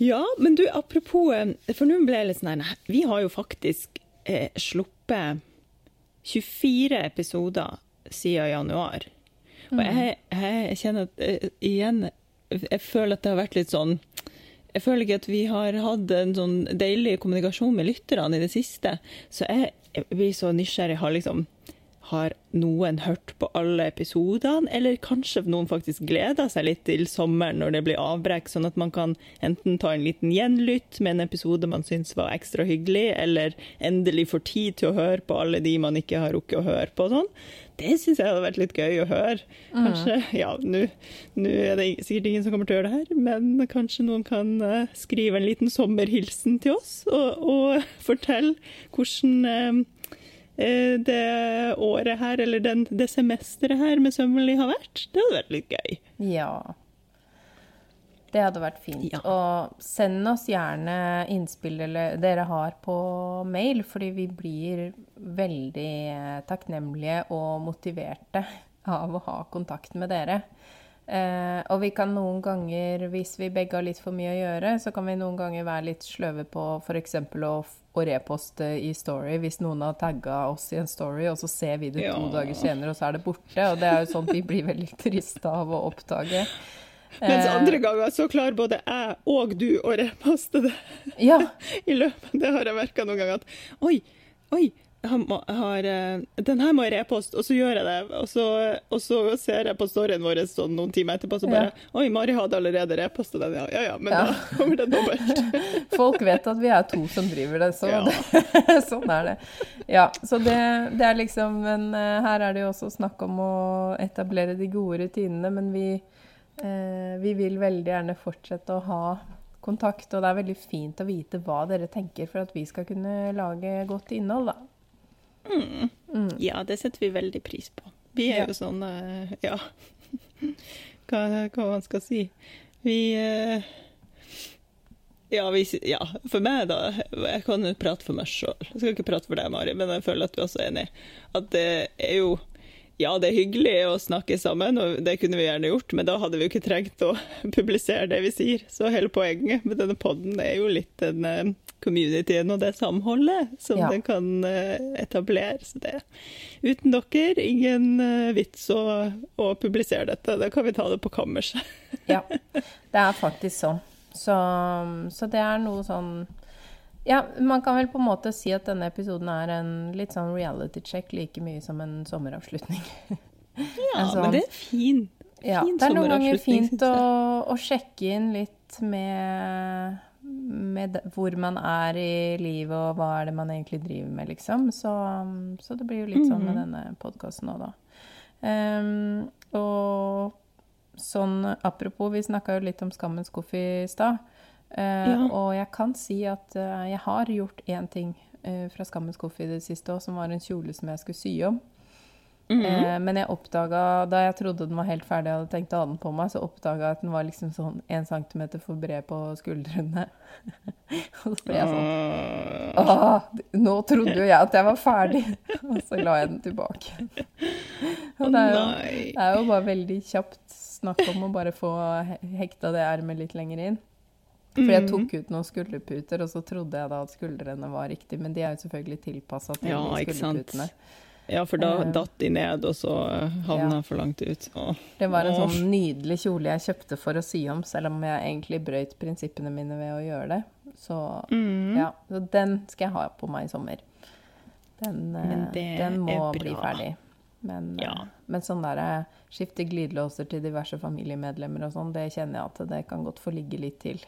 Ja, men du, apropos eh, For nå ble jeg litt sånn Vi har jo faktisk eh, sluppet 24 episoder siden januar. Og jeg, mm. jeg kjenner at uh, igjen Jeg føler at det har vært litt sånn Jeg føler ikke at vi har hatt en sånn deilig kommunikasjon med lytterne i det siste. Så jeg, jeg blir så nysgjerrig. Har liksom har noen hørt på alle episodene, eller kanskje noen faktisk gleder seg litt til sommeren når det blir avbrekk, sånn at man kan enten ta en liten gjenlytt med en episode man syns var ekstra hyggelig, eller endelig får tid til å høre på alle de man ikke har rukket å høre på. sånn. Det syns jeg hadde vært litt gøy å høre. Kanskje, mm. ja, Nå er det sikkert ingen som kommer til å gjøre det her, men kanskje noen kan uh, skrive en liten sommerhilsen til oss og, og fortelle hvordan uh, Eh, det året her, eller den, det semesteret her med Sømmelig har vært. Det hadde vært litt gøy. Ja. Det hadde vært fint. Ja. Og send oss gjerne innspill dere har på mail, fordi vi blir veldig takknemlige og motiverte av å ha kontakt med dere. Eh, og vi kan noen ganger, hvis vi begge har litt for mye å gjøre, så kan vi noen ganger være litt sløve på f.eks. å, å reposte i Story hvis noen har tagga oss i en story, og så ser vi det ja. to dager senere, og så er det borte. Og det er jo at vi blir veldig triste av å oppdage. Mens eh, andre ganger så klarer både jeg og du å reposte det. Ja. <laughs> I løpet. Det har jeg merka noen ganger at Oi, oi, har, har, eh, den her må jeg reposte, og så gjør jeg det. Og så, og så ser jeg på storyen vår sånn noen timer etterpå, så bare ja. Oi, Mari hadde allerede reposta den, ja. Ja ja, men ja. da kommer det dobbelt. <laughs> Folk vet at vi er to som driver det, så ja. det, <laughs> sånn er det. Ja, så det, det, er liksom Men uh, her er det jo også snakk om å etablere de gode rutinene, men vi, eh, vi vil veldig gjerne fortsette å ha kontakt, og det er veldig fint å vite hva dere tenker for at vi skal kunne lage godt innhold, da. Mm. Mm. Ja, det setter vi veldig pris på. Vi er ja. jo sånn uh, Ja, <laughs> hva, hva, man skal si. Vi uh, ja, vi, ja, for meg, da. Jeg kan jo prate for meg sjøl. Jeg skal ikke prate for deg, Mari, men jeg føler at du også er enig. At det er jo ja, det er hyggelig å snakke sammen, og det kunne vi gjerne gjort, men da hadde vi jo ikke trengt å <laughs> publisere det vi sier. Så hele poenget med denne poden er jo litt den uh, communityen og det samholdet som ja. den kan uh, etablere. Så det uten dere, ingen uh, vits å, å, publisere dette. Da kan vi ta det på kammerset. <laughs> ja, det er faktisk sånn. Så, så det er noe sånn ja, man kan vel på en måte si at denne episoden er en litt sånn reality check like mye som en sommeravslutning. <laughs> ja, sånn, men det er fin. Ja, det er noen ganger fint å, å, sjekke inn litt med, med hvor man er i livet, og hva er det man egentlig driver med, liksom. Så, så det blir jo litt sånn med mhm. denne podkasten òg, da. Um, og sånn apropos, vi snakka jo litt om Skammens skuff i stad. Uh, ja. Og jeg kan si at uh, jeg har gjort én ting uh, fra Skammens skuff i det siste òg, som var en kjole som jeg skulle sy om. Mm -hmm. men jeg oppdaga, da jeg trodde den var helt ferdig og hadde tenkt å ha den på meg, så oppdaga jeg at den var liksom sånn én centimeter for bred på skuldrene. <laughs> og så ble jeg sånn Åh, nå trodde jo jeg at jeg var ferdig! <laughs> og så la jeg den tilbake. og det er, jo, det er jo bare veldig kjapt snakk om å bare få hekta det ermet litt lenger inn. For jeg tok mm. ut noen skulderputer, og så trodde jeg da at skuldrene var riktig, men de er jo selvfølgelig tilpassa til ja, skulderputene. Ja, for da uh, datt de ned, og så havna ja. for langt ut. Åh. Det var en Åh. sånn nydelig kjole jeg kjøpte for å sy om, selv om jeg egentlig brøyt prinsippene mine ved å gjøre det. Så mm. ja, så den skal jeg ha på meg i sommer. Den, eh, den må bli ferdig. Men, ja. men sånn der skifte glidelåser til diverse familiemedlemmer og sånn, det kjenner jeg at det kan godt få ligge litt til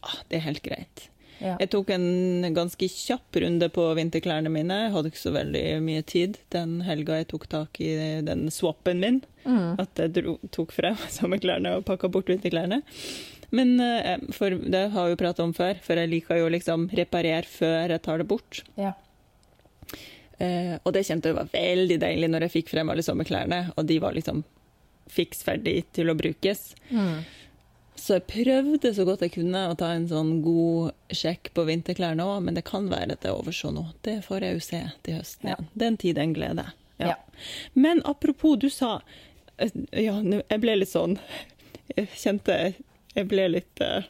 ah, det er helt greit. Ja. Jeg tok en ganske kjapp runde på vinterklærne mine. Jeg hadde ikke så veldig mye tid den helga jeg tok tak i den swappen min. Mm. At jeg dro, tok frem <laughs> sommerklærne og pakka bort vinterklærne. Men eh, for det har vi jo prata om før, for jeg liker jo liksom reparere før jeg tar det bort. Ja. Eh, og det kjente jeg var veldig deilig når jeg fikk frem alle sommerklærne, og de var liksom fiks ferdig til å brukes. Mm. Så jeg prøvde så godt jeg kunne å ta en sånn god sjekk på vinterklærne òg, men det kan være at jeg overså nå. Det får jeg jo se til høsten igjen. Ja. Den tid en glede. Ja. ja. Men apropos, du sa eh, Ja, jeg ble litt sånn Jeg kjente Jeg ble litt uh,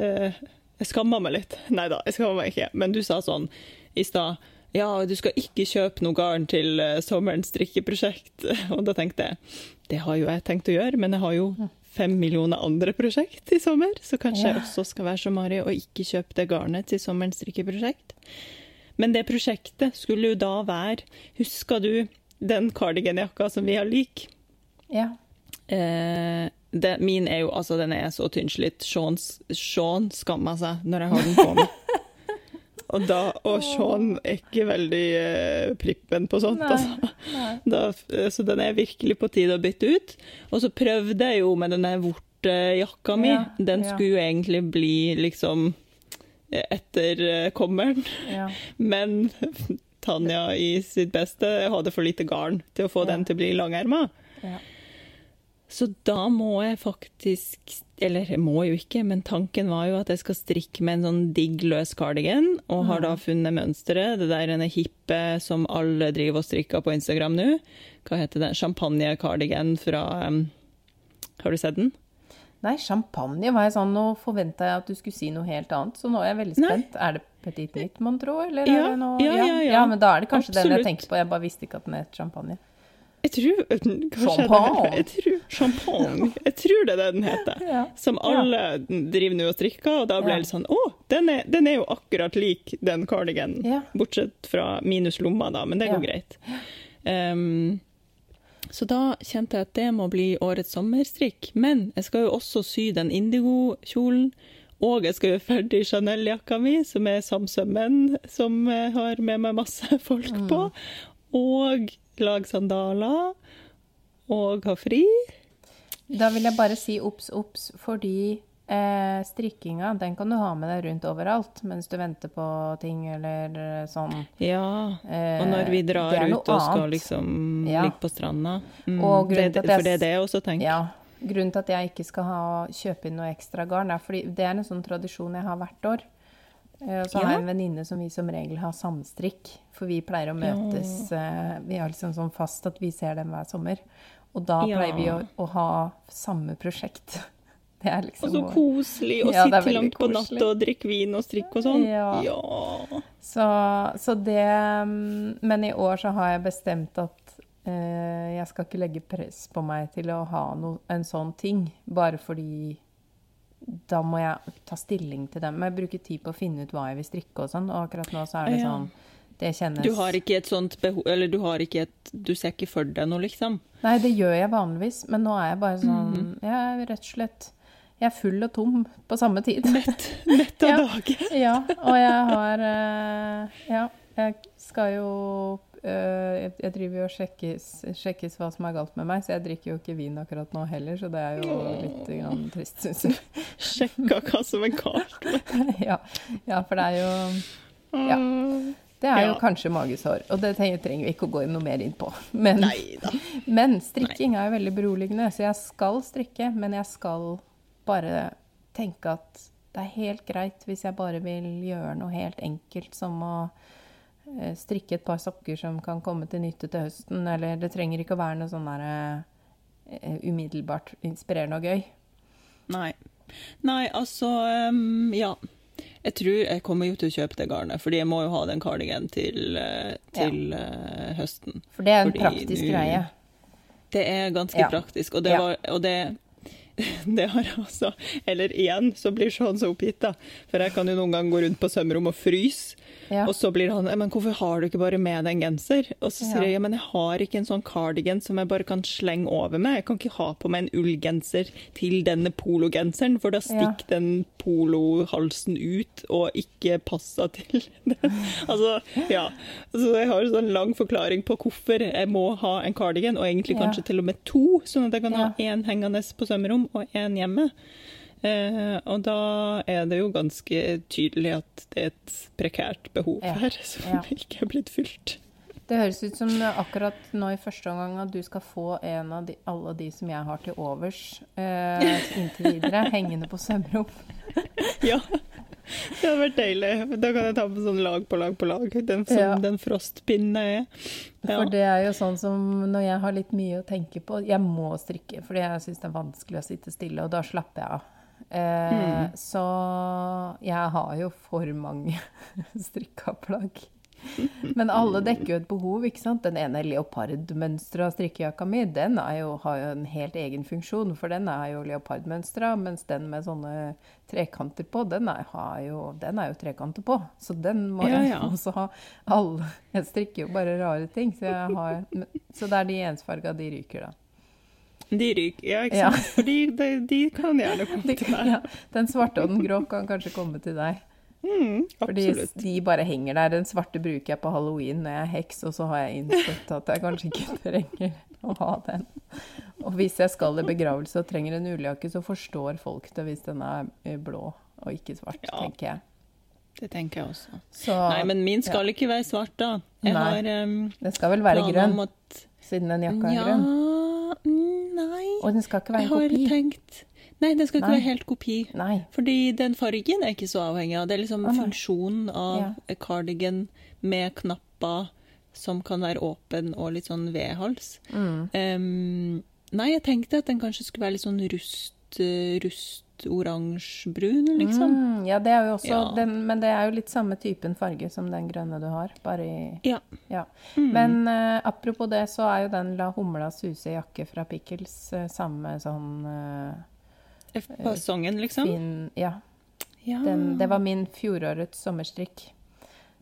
uh, Jeg skamma meg litt. Nei da, jeg skamma meg ikke. Men du sa sånn i stad ja, du skal ikke kjøpe noe garn til sommerens strikkeprosjekt. <laughs> Og da tenkte jeg det har jo jeg tenkt å gjøre, men jeg har jo fem millioner andre prosjekt i sommer, så kanskje ja. jeg også skal være som Mari og ikke kjøpe det garnet til sommerens strikkeprosjekt. Men det prosjektet skulle jo da være Husker du den cardiganjakka som vi har lik? Ja. Eh, det, min er jo altså, den er så tynnslitt. Sean, Sean skammer seg når jeg har den på meg. <laughs> Og, da, og Sean er ikke veldig eh, prippen på sånt, nei, altså. Nei. Da, eh, så den er virkelig på tide å bytte ut. Og så prøvde jeg jo med denne vortejakka mi. Ja, den ja. skulle jo egentlig bli liksom etterkommeren. Ja. Men Tanja i sitt beste hadde for lite garn til å få den til å bli langerma. Ja. Så da må jeg faktisk Eller jeg må jo ikke, men tanken var jo at jeg skal strikke med en sånn digg løs cardigan, og har da mm. funnet mønsteret. Det der ene hippe som alle driver og strikker på Instagram nå. Hva heter det? Champagne-cardigan fra um, Har du sett den? Nei, champagne var jeg sånn Nå forventa jeg at du skulle si noe helt annet, så nå er jeg veldig spent. Nei. Er det Petit Nytt, mon tro? Eller ja, er det noe ja, ja, ja, ja. men da er det kanskje Absolutt. den jeg tenker på. Jeg bare visste ikke at den het champagne. Jeg tror Champagne. Jeg tror, champagne. Jeg tror det er det den heter. Ja. Som alle driver nå og strikker, og da ble Ja. jeg litt sånn Å, den er, den er jo akkurat lik den cardiganen. Ja. Bortsett fra minus lomma, da, men det går Ja. greit. Um, så da kjente jeg at det må bli årets sommerstrikk. Men jeg skal jo også sy den indigo-kjolen. Og jeg skal gjøre ferdig Chanel-jakka mi, som er samsømmen, som har med meg masse <laughs> folk på. Og lage sandaler. Og ha fri. Da vil jeg bare si obs, obs, fordi eh, strikkinga den kan du ha med deg rundt overalt mens du venter på ting eller eh, sånn. Ja. Eh, Og når vi drar ut og skal liksom Ja. ligge på stranda. Mm, det, jeg for det er det jeg også tenker. Ja. Grunnen til at jeg ikke skal ha, kjøpe inn noe ekstra garn, er fordi det er en sånn tradisjon jeg har hvert år. Eh, Og så har jeg en venninne som vi som regel har samstrikk. For vi pleier å møtes eh, Vi har liksom sånn fast at vi ser dem hver sommer. Og da pleier vi å, å ha samme prosjekt. <laughs> Det er liksom Og så koselig å Ja, sitte langt på natta og drikke vin og strikke og sånn. Ja. ja. Så, så det mm, Men i år så har jeg bestemt at eh, jeg skal ikke legge press på meg til å ha no, en sånn ting, bare fordi da må jeg ta stilling til dem. Jeg bruker tid på å finne ut hva jeg vil strikke og sånn, og akkurat nå så er det sånn Det kjennes Du har ikke et sånt behov Eller du har ikke et Du ser ikke for deg noe, liksom? Nei, det gjør jeg vanligvis, men nå er jeg bare sånn Mhm. Jeg er rett og slett Jeg er full og tom på samme tid. Mett, mett av <laughs> Ja. dagen. Ja, og jeg har eh, Ja, jeg skal jo jeg- Jeg driver jo og sjekkes, sjekkes hva som er galt med meg, så jeg drikker jo ikke vin akkurat nå heller, så det er jo litt grann trist, syns jeg. Sjekka hva som er galt. <laughs> Ja, ja, for det er jo Ja. Det er jo Ja. kanskje magesår, og det trenger vi ikke å gå noe mer inn på. Men, men strikking er jo veldig beroligende, så jeg skal strikke, men jeg skal bare tenke at det er helt greit hvis jeg bare vil gjøre noe helt enkelt som å eh, strikke et par sokker som kan komme til nytte til høsten, eller det trenger ikke å være noe sånn der eh, umiddelbart inspirerende og gøy. Nei. Nei, altså um, Ja. Jeg tror jeg kommer jo til å kjøpe det garnet, fordi jeg må jo ha den cardigan til, til ja. uh, høsten. For det er en Fordi praktisk nu, greie. Det er ganske Ja. praktisk, og det, Ja. var, og det, <laughs> det har altså Eller igjen så blir Sean så oppgitt, da. For jeg kan jo noen gang gå rundt på sømrom og fryse. Ja. Og så blir han Men hvorfor har du ikke bare med deg en genser? Og så sier Ja. jeg ja, men jeg har ikke en sånn cardigan som jeg bare kan slenge over meg. Jeg kan ikke ha på meg en ullgenser til denne pologenseren, for da stikker den polohalsen ut og ikke passer til <laughs> den. Altså, ja. Så jeg har en sånn lang forklaring på hvorfor jeg må ha en cardigan, og egentlig Ja. kanskje til og med to, sånn at jeg kan ha Ja. én hengende på sømrom og én hjemme. Eh, og da er det jo ganske tydelig at det er et prekært behov Ja. her <laughs> som Ja. ikke er blitt fylt. Det høres ut som akkurat nå i første omgang at du skal få en av de, alle de som jeg har til overs eh, inntil videre, <laughs> hengende på sømrom. <laughs> Ja, det hadde vært deilig. Da kan jeg ta på sånn lag på lag på lag, den, som Ja. den frostpinnen er. Ja. For det er jo sånn som når jeg har litt mye å tenke på Jeg må strikke, fordi jeg syns det er vanskelig å sitte stille, og da slapper jeg av. Eh, Mm. Så jeg har jo for mange <laughs> strikka plagg. Men alle dekker jo et behov, ikke sant. Den ene leopardmønstra strikkejakka mi, den jo, har jo en helt egen funksjon, for den er jo leopardmønstra, mens den med sånne trekanter på, den er, har jo, den er jo trekanter på. Så den må Ja, jeg <laughs> også ha. Alle Jeg strikker jo bare rare ting, så, har, så det er de ensfarga, de ryker, da. De ryker, ja, ikke Ja. sant? Fordi de, de kan gjerne komme De, til meg. ja, den svarte og den grå kan kanskje komme til deg. Mm, Fordi de bare henger der. Den svarte bruker jeg på halloween når jeg er heks, og så har jeg innsett at jeg kanskje ikke <laughs> trenger å ha den. Og hvis jeg skal i begravelse og trenger en ulljakke, så forstår folk det hvis den er eh, blå og ikke svart, Ja. tenker jeg. Det tenker jeg også. Så Nei, men min skal ikke være svart, da. Jeg Nei. har um, den skal vel være grønn, at siden den jakka er ja, grønn. Nei. Og den skal ikke være Jeg har tenkt Nei, den skal ikke Nei. være helt kopi. Nei. Fordi den fargen er ikke så avhengig av. Det er liksom Å, funksjonen av Ja. cardigan med knapper som kan være åpen og litt sånn V-hals. Mm. Um, nei, jeg tenkte at den kanskje skulle være litt sånn litt uh, rustoransje-brun, liksom. Mm, ja, det er jo også Ja. den, Men det er jo litt samme typen farge som den grønne du har, bare i Ja. Ja. Mm. Men uh, apropos det, så er jo den La Humla suse jakke fra Pickles uh, samme sånn uh, Fasongen, liksom. fin Ja. Ja. Den, det var min fjorårets sommerstrikk.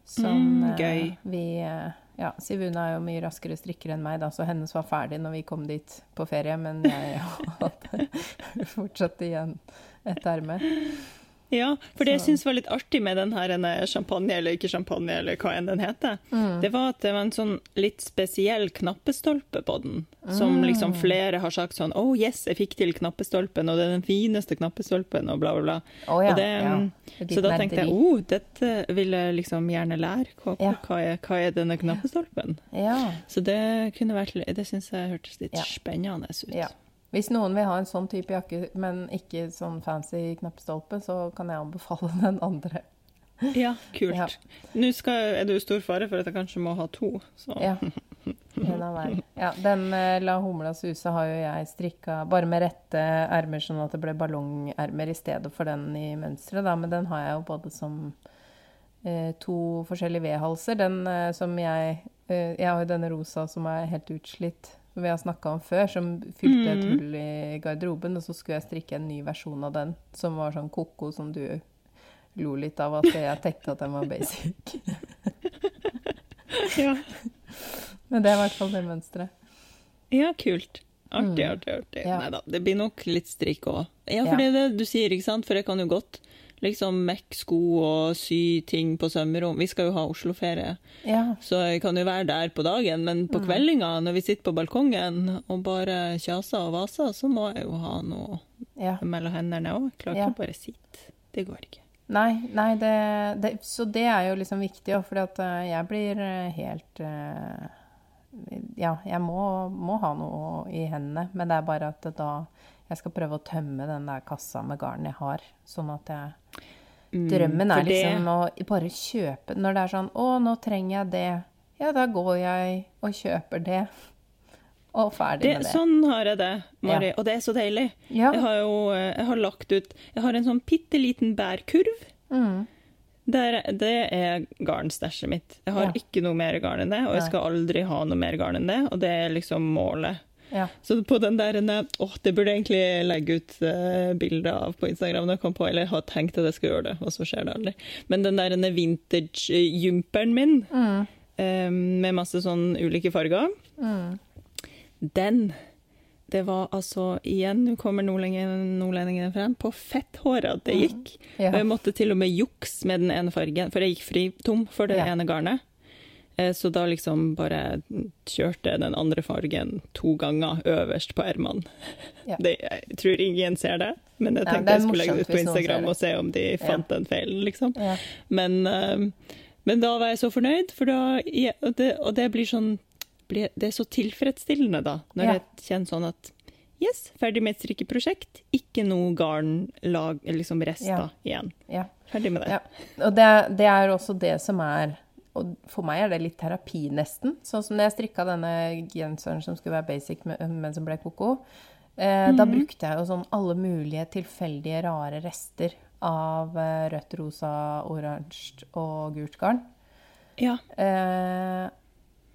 Som Mm, eh, vi eh, Ja, Sivuna er jo mye raskere strikker enn meg, da, så hennes var ferdig når vi kom dit på ferie, men jeg hadde <laughs> fortsatt igjen et erme. Ja, for det jeg syns var litt artig med den her champagne, eller ikke champagne, eller hva enn den heter, Mm. det var at det var en sånn litt spesiell knappestolpe på den. Som Mm. liksom flere har sagt sånn Oh yes, jeg fikk til knappestolpen, og det er den fineste knappestolpen, og bla, bla, bla. Oh, ja. Det, ja. mm, Så da tenkte jeg oh, dette vil jeg liksom gjerne lære. Hva, Ja. hva, er, hva er denne knappestolpen? Ja. Så det kunne vært Det syns jeg hørtes litt spennende ut. Ja. Hvis noen vil ha en sånn type jakke, men ikke sånn fancy knappestolpe, så kan jeg anbefale <laughs> den andre. Ja, kult. Ja. Nå skal, er det jo stor fare for at jeg kanskje må ha to. Så. Ja. En av hver. Ja, den eh, La Humla suse har jo jeg strikka bare med rette ermer, sånn at det ble ballongermer i stedet for den i mønsteret, da. Men den har jeg jo både som eh, to forskjellige V-halser. Den eh, som jeg eh, Jeg har jo denne rosa som er helt utslitt, vi har snakka om før, som fylte et Mhm. hull i garderoben. Og så skulle jeg strikke en ny versjon av den, som var sånn ko-ko, som du lo litt av at jeg tenkte at den var basic. <laughs> Ja. Men det er i hvert fall det mønsteret. Ja, kult. Artig, Mm. artig, artig. Ja. Nei da, det blir nok litt strikk òg. Ja, for Ja. det det du sier, ikke sant? For jeg kan jo godt liksom mekke sko og sy ting på sømrom. Vi skal jo ha Oslo-ferie, Ja. så jeg kan jo være der på dagen. Men på Mm. kveldinga, når vi sitter på balkongen og bare kjaser og vaser, så må jeg jo ha noe ja. mellom hendene òg. Klarer ikke å bare sitte. Det går ikke. Nei, nei det, det, så det er jo liksom viktig, for eh, jeg blir eh, helt eh, Ja, jeg må, må ha noe i hendene, men det er bare at da jeg skal prøve å tømme den der kassa med garn jeg har, sånn at jeg Mm, Drømmen er det- liksom å bare kjøpe Når det er sånn 'Å, nå trenger jeg det', ja, da går jeg og kjøper det. Og ferdig det, med det. Sånn har jeg det, Mari, og det er så deilig. Ja. Jeg har jo eh, jeg har lagt ut Jeg har en sånn bitte liten bærkurv. Mm. Der, det er garnstæsjet mitt. Jeg har Ja. ikke noe mer garn enn det, og jeg skal aldri ha noe mer garn enn det, og det er liksom målet. Ja. Så på den der Åh, det burde jeg egentlig legge ut uh, bilder av på Instagram, jeg kom på, eller har tenkt at jeg skal gjøre det, og så skjer det aldri. Men den der vintage-jumperen min, Mm. um, med masse sånn ulike farger, Mm. den det var altså Igjen, nå kommer nordlendingen- nordlendingene frem. På fetthåret at det gikk. Ja. Og jeg måtte til og med jukse med den ene fargen, for jeg gikk fritom for det Ja. ene garnet. Eh, Så da liksom bare kjørte den andre fargen to ganger øverst på ermene. <laughs> Ja. Jeg tror ingen ser det, men jeg tenkte det er jeg skulle legge det ut på Instagram og se om de fant den feilen, liksom. Ja. Men, eh, men da var jeg så fornøyd, for da, ja, og, det, og det blir sånn Det er så tilfredsstillende, da, når Ja. jeg kjenner sånn at Yes, ferdig med et strikkeprosjekt. Ikke noe garnlag, liksom rester Ja. igjen. ja. Ferdig med det. Ja, og det, det er også det som er Og for meg er det litt terapi, nesten. Sånn som når jeg strikka denne genseren som skulle være basic, men som ble koko. Eh, Da brukte jeg jo sånn alle mulige tilfeldige, rare rester av eh, rødt, rosa, oransje og gult garn. Ja. Eh,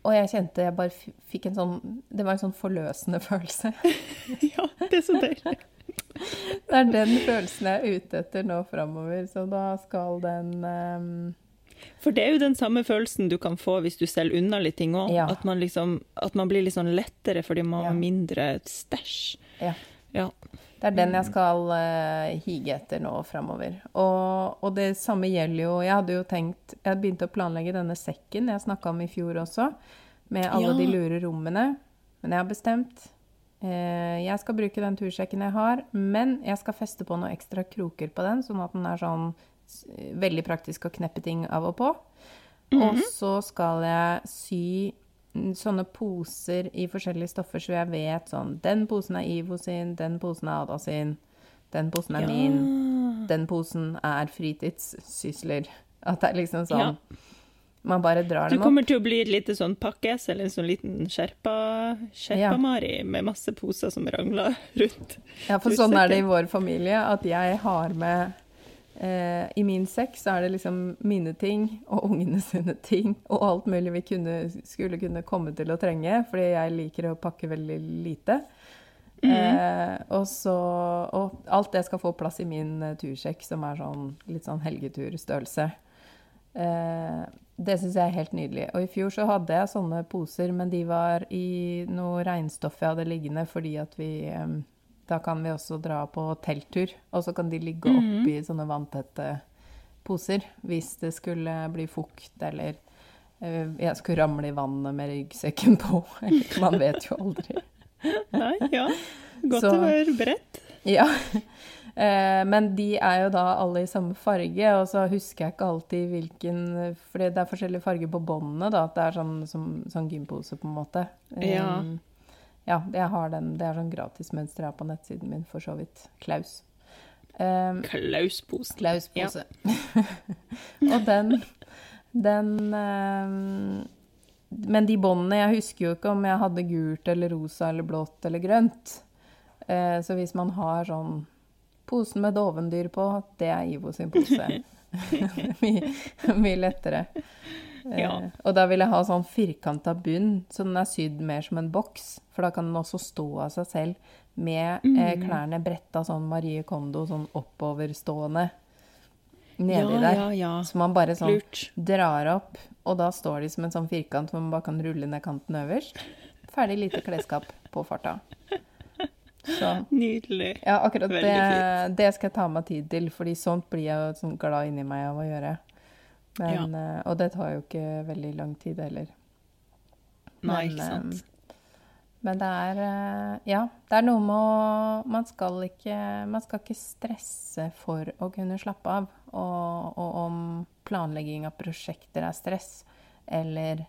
og jeg kjente jeg bare fikk en sånn Det var en sånn forløsende <laughs> følelse. <laughs> ja, det er så deilig. Det er den følelsen jeg er ute etter nå framover, så da skal den ehm, For det er jo den samme følelsen du kan få hvis du selger unna litt ting òg. Ja. At, man liksom, at man blir litt sånn lettere fordi man Ja. har mindre stæsj. Ja. Ja. Det er den jeg skal uh, hige etter nå framover. Og, og det samme gjelder jo Jeg hadde jo tenkt Jeg begynte å planlegge denne sekken jeg snakka om i fjor også, med alle de lure rommene. Men jeg har bestemt. Uh, jeg skal bruke den tursekken jeg har, men jeg skal feste på noen ekstra kroker på den, sånn at den er sånn veldig praktisk å kneppe ting av og på. Og så skal jeg sy mm, sånne poser i forskjellige stoffer, så jeg vet sånn Den posen er Ivo sin, den posen er Ada sin, den posen er min, den posen er fritidssysler. At det er liksom sånn Man bare drar dem opp. Du kommer til å bli et lite sånn pakkes, eller en sånn liten skjerpa, skjerpa-Mari med masse poser som rangler rundt. Ja, for sånn er det i vår familie, at jeg har med eh, I min sekk så er det liksom mine ting og ungene <laughs> sine ting og alt mulig vi kunne, skulle kunne komme til å trenge, fordi jeg liker å pakke veldig lite. Eh, og så Og alt det skal få plass i min eh, tursekk, som er sånn litt sånn helgeturstørrelse. Eh, det syns jeg er helt nydelig. Og i fjor så hadde jeg sånne poser, men de var i noe regnstoff jeg hadde liggende, fordi at vi eh, Da kan vi også dra på telttur, og så kan de ligge oppi sånne vanntette poser hvis det skulle bli fukt eller eh, jeg skulle ramle i vannet med ryggsekken på. <laughs> Eller, man vet jo aldri. <laughs> Nei, ja. Godt Så- å være beredt. Ja. <laughs> Eh, Men de er jo da alle i samme farge, og så husker jeg ikke alltid hvilken For det er forskjellige farger på båndene, da. At det er sånn, som, sånn gympose, på en måte. Ja. Um, ja, jeg har den. Det er sånn gratismønster jeg har på nettsiden min, for så vidt. Klaus. Um, Klauspose. Klaus-pose. <laughs> og den Den um, Men de båndene Jeg husker jo ikke om jeg hadde gult eller rosa eller blått eller grønt. Eh, så hvis man har sånn Posen med dovendyr på, det er Ivo sin pose. <laughs> <laughs> mye, mye lettere. Eh, Ja. Og da vil jeg ha sånn firkanta bunn, så den er sydd mer som en boks. For da kan den også stå av seg selv med eh, Mm. klærne bretta sånn Marie Kondo, sånn oppoverstående nedi Ja, der. ja, ja. Så man bare sånn Lurt. drar opp, og da står de som en sånn firkant hvor man bare kan rulle ned kanten øverst. Ferdig lite klesskap på farta. Så Nydelig. ja, akkurat det, det skal jeg ta meg tid til, fordi sånt blir jeg sånn glad inni meg av å gjøre. Men, ja. Og det tar jo ikke veldig lang tid heller. Nei, Men, ikke sant. eh, Men det er eh, Ja, det er noe med å Man skal ikke, man skal ikke stresse for å kunne slappe av. Og, og om planlegging av prosjekter er stress, eller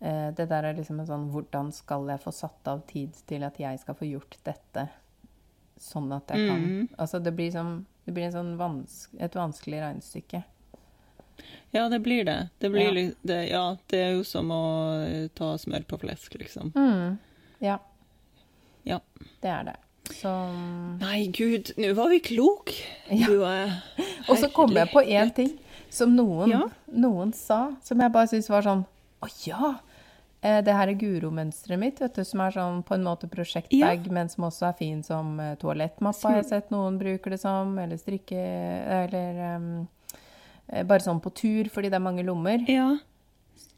eh, det der er liksom en sånn Hvordan skal jeg få satt av tid til at jeg skal få gjort dette sånn at jeg kan mm. Altså det blir, som, det blir en sånn vanske, et vanskelig regnestykke. Ja, det blir det. Det, blir Ja. det, ja, det er jo som å eh, ta smør på flesk, liksom. Mm. Ja. Ja. Det er det. Så Nei, gud, nå var vi klok Ja. Du er <laughs> Og så kom jeg på én ting som noen, Ja. noen sa, som jeg bare syntes var sånn Å ja! Eh, Det her er Guro-mønsteret mitt, vet du, som er sånn på en måte prosjektbag, men som også er fin som toalettmappa. toalettmappe, har jeg sett noen bruker det som, eller strikke Eller eh, bare sånn på tur, fordi det er mange lommer. Ja.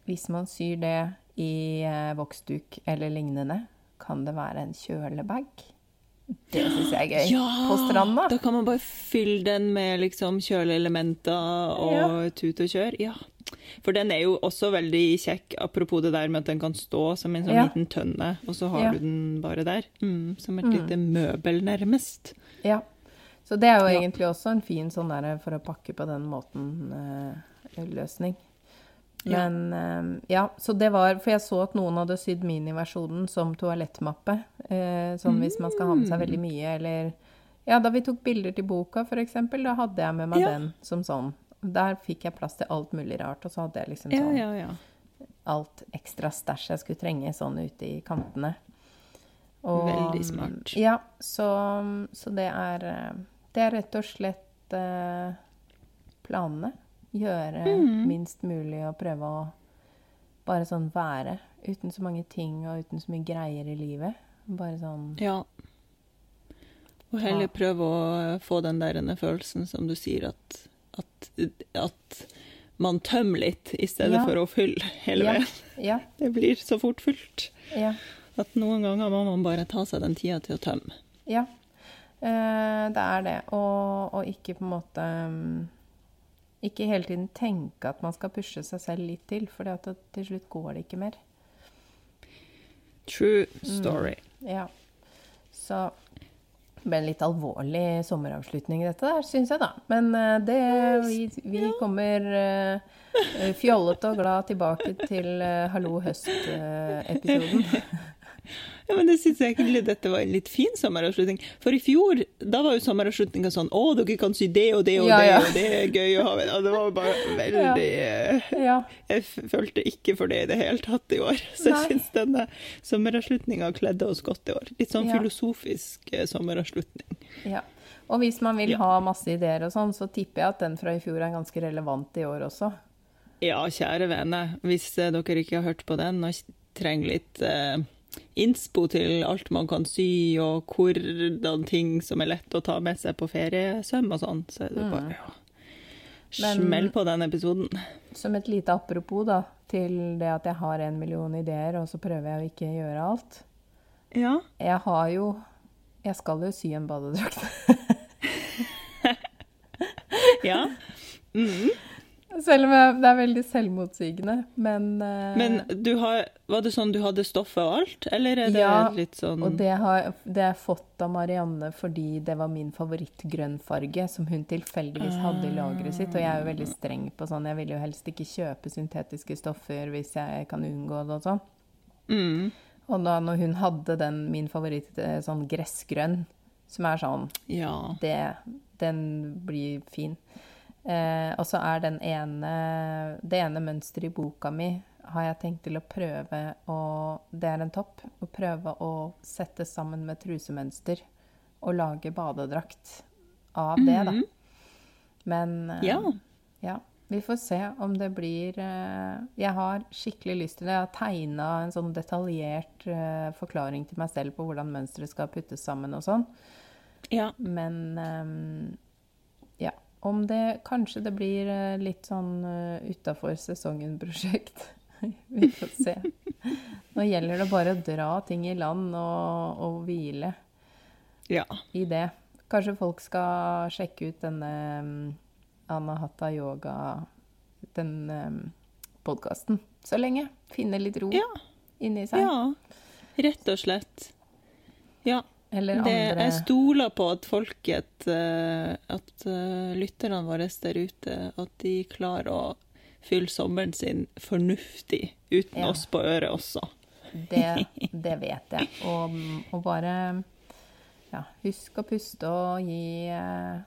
Hvis man syr det i eh, voksduk eller lignende, kan det være en kjølebag. Det syns jeg er gøy. ja! På stranda. Da kan man bare fylle den med liksom kjøleelementer og tut og kjør. Ja. For den er jo også veldig kjekk, apropos det der med at den kan stå som en sånn Ja. liten tønne, og så har Ja. du den bare der. Mm, som et lite møbel, nærmest. Ja. Så det er jo egentlig også en fin sånn der for å pakke på den måten eh. Ja. Men eh, ja, så det var For jeg så at noen hadde sydd miniversjonen som toalettmappe. Uh, sånn hvis man skal ha med seg veldig mye, eller Ja, da vi tok bilder til boka, for eksempel, da hadde jeg med meg Ja. den som sånn. Der fikk jeg plass til alt mulig rart, og så hadde jeg liksom sånn ja, ja. alt ekstra stæsj jeg skulle trenge sånn ute i kantene. Og, Veldig smart. Ja, så, så det er eh, Det er rett og slett eh, planene. Gjøre Mm. minst mulig og prøve å bare sånn være. Uten så mange ting og uten så mye greier i livet. Bare sånn Ja. Og heller Ja. prøve å få den der følelsen som du sier, at, at, at man tømmer litt i stedet Ja. for å fylle hele Ja. veien. Det blir så fort fullt. Ja. At noen ganger må man bare ta seg den tida til å tømme. ja. Eh, det er det. Og, og ikke på en måte mm, Ikke hele tiden tenke at man skal pushe seg selv litt til, for til slutt går det ikke mer. True Mm. story. Ja. Så det ble en litt alvorlig sommeravslutning, dette der, syns jeg, da. Men eh, det Vi, vi kommer uh, fjollete og glad tilbake til uh, Hallo høst-episoden. <laughs> Ja, men det synes jeg egentlig dette var en litt fin sommeravslutning. For i fjor, da var jo sommeravslutninga sånn Å, dere kan sy det og det og Ja, det, ja. og det er gøy å ha med. Og det var bare <laughs> veldig Ja. Jeg følte ikke for det i det hele tatt i år. Så jeg syns denne sommeravslutninga kledde oss godt i år. Litt sånn Ja. filosofisk eh, sommeravslutning. ja. Og hvis man vil Ja. ha masse ideer og sånn, så tipper jeg at den fra i fjor er ganske relevant i år også. Ja, kjære vene, hvis eh, dere ikke har hørt på den og trenger litt eh, innspo til alt man kan sy, og hvordan ting som er lett å ta med seg på feriesøm og sånn, så er det bare ja. Smell på den episoden. Som et lite apropos da, til det at jeg har en million ideer, og så prøver jeg å ikke gjøre alt. Ja. Jeg har jo Jeg skal jo sy en badedrakt. <laughs> ja. Selv om det er veldig selvmotsigende, men uh... Men du har, var det sånn du hadde stoffet og alt, eller er det Ja, litt sånn Og det har det har jeg fått av Marianne fordi det var min favorittgrønnfarge som hun tilfeldigvis hadde i lageret sitt. Og jeg er jo veldig streng på sånn. Jeg vil jo helst ikke kjøpe syntetiske stoffer hvis jeg kan unngå det og sånn. mm, Og da når hun hadde den min favoritt, eh, sånn gressgrønn, som er sånn Ja. det, Den blir fin. Eh, og så er den ene Det ene mønsteret i boka mi har jeg tenkt til å prøve å Det er en topp. Å prøve å sette sammen med trusemønster og lage badedrakt av det, da. Men eh, Ja. ja. Vi får se om det blir eh, Jeg har skikkelig lyst til det. Jeg har tegna en sånn detaljert eh, forklaring til meg selv på hvordan mønsteret skal puttes sammen og sånn. ja. Men ehm. Om det Kanskje det blir eh, litt sånn uh, utafor sesongen-prosjekt. <laughs> Vi får se. Nå gjelder det bare å dra ting i land og, og hvile Ja. i det. Kanskje folk skal sjekke ut denne um, Anahata Yoga, den um, podkasten, så lenge. Finne litt ro Ja. inni seg. ja. Rett og slett. Ja. Eller Det, jeg stoler på at folket, eh, at eh, lytterne våre der ute, at de klarer å fylle sommeren sin fornuftig uten Ja. oss på øret også. Det, det vet jeg. Og, og bare ja, husk å puste og gi, eh,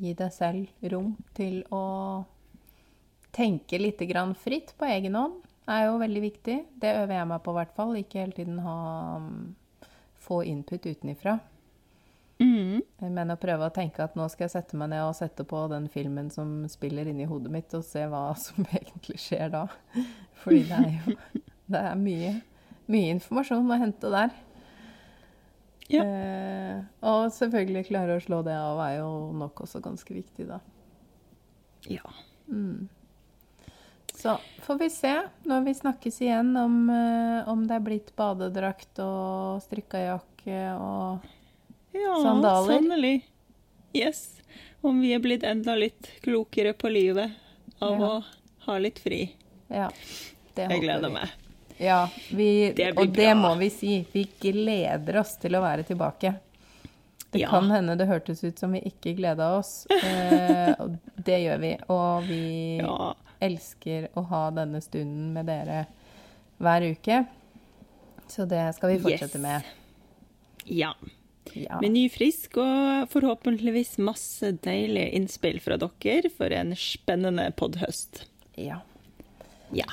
gi deg selv rom til å tenke litt grann fritt på egen hånd. Det er jo veldig viktig. Det øver jeg meg på, i hvert fall. Ikke hele tiden ha få input utenifra. Mm. Men å prøve å tenke at nå skal jeg sette meg ned og sette på den filmen som spiller inni hodet mitt, og se hva <laughs> som egentlig skjer da. Fordi det er jo det er mye, mye informasjon å hente der. Ja. Eh, og selvfølgelig klare å slå det av er jo nok også ganske viktig, da. Ja. Så får vi se når vi snakkes igjen om, eh, om det er blitt badedrakt og strikka jakke og ja Sandaler. sannelig. Yes. Om vi er blitt enda litt klokere på livet av Ja. å ha litt fri. Ja. Det håper Jeg gleder vi. meg. Ja, vi, Det og det må vi si. Vi gleder oss til å være tilbake. Det Ja. kan hende det hørtes ut som vi ikke gleda oss. Eh, og det gjør vi. Og vi Ja. Elsker å ha denne stunden med dere hver uke. Så det skal vi fortsette Yes. med. ja. Ja. Med ny frisk og forhåpentligvis masse deilige innspill fra dere for en spennende podhøst. ja. Ja.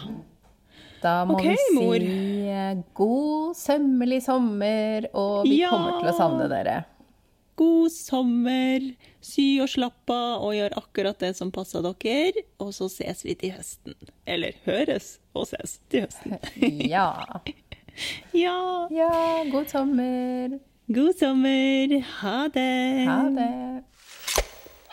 Da må okay, vi si mor. god, sømmelig sommer, og vi Ja. kommer til å savne dere. God sommer, sy og slapp av og gjør akkurat det som passer dere. Og så ses vi til høsten. Eller høres og ses til høsten. <laughs> Ja. <laughs> Ja, Ja, god sommer. god sommer. Ha det. Ha det.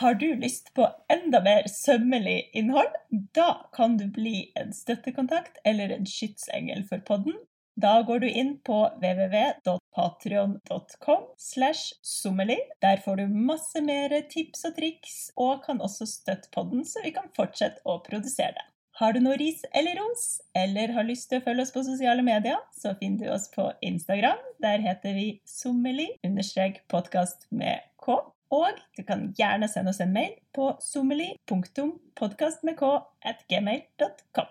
Har du lyst på enda mer sømmelig innhold? Da kan du bli en støttekontakt eller en skytsengel for podden. Da går du inn på www.patrion.com slash sommerlig. Der får du masse mer tips og triks, og kan også støtte podden, så vi kan fortsette å produsere det. Har du noe ris eller ros, eller har lyst til å følge oss på sosiale medier, så finner du oss på Instagram. Der heter vi sommerli-podkast med k. Og du kan gjerne sende oss en mail på sommerli.podkast med k at gmail.com.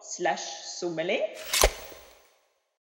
slash sommerli.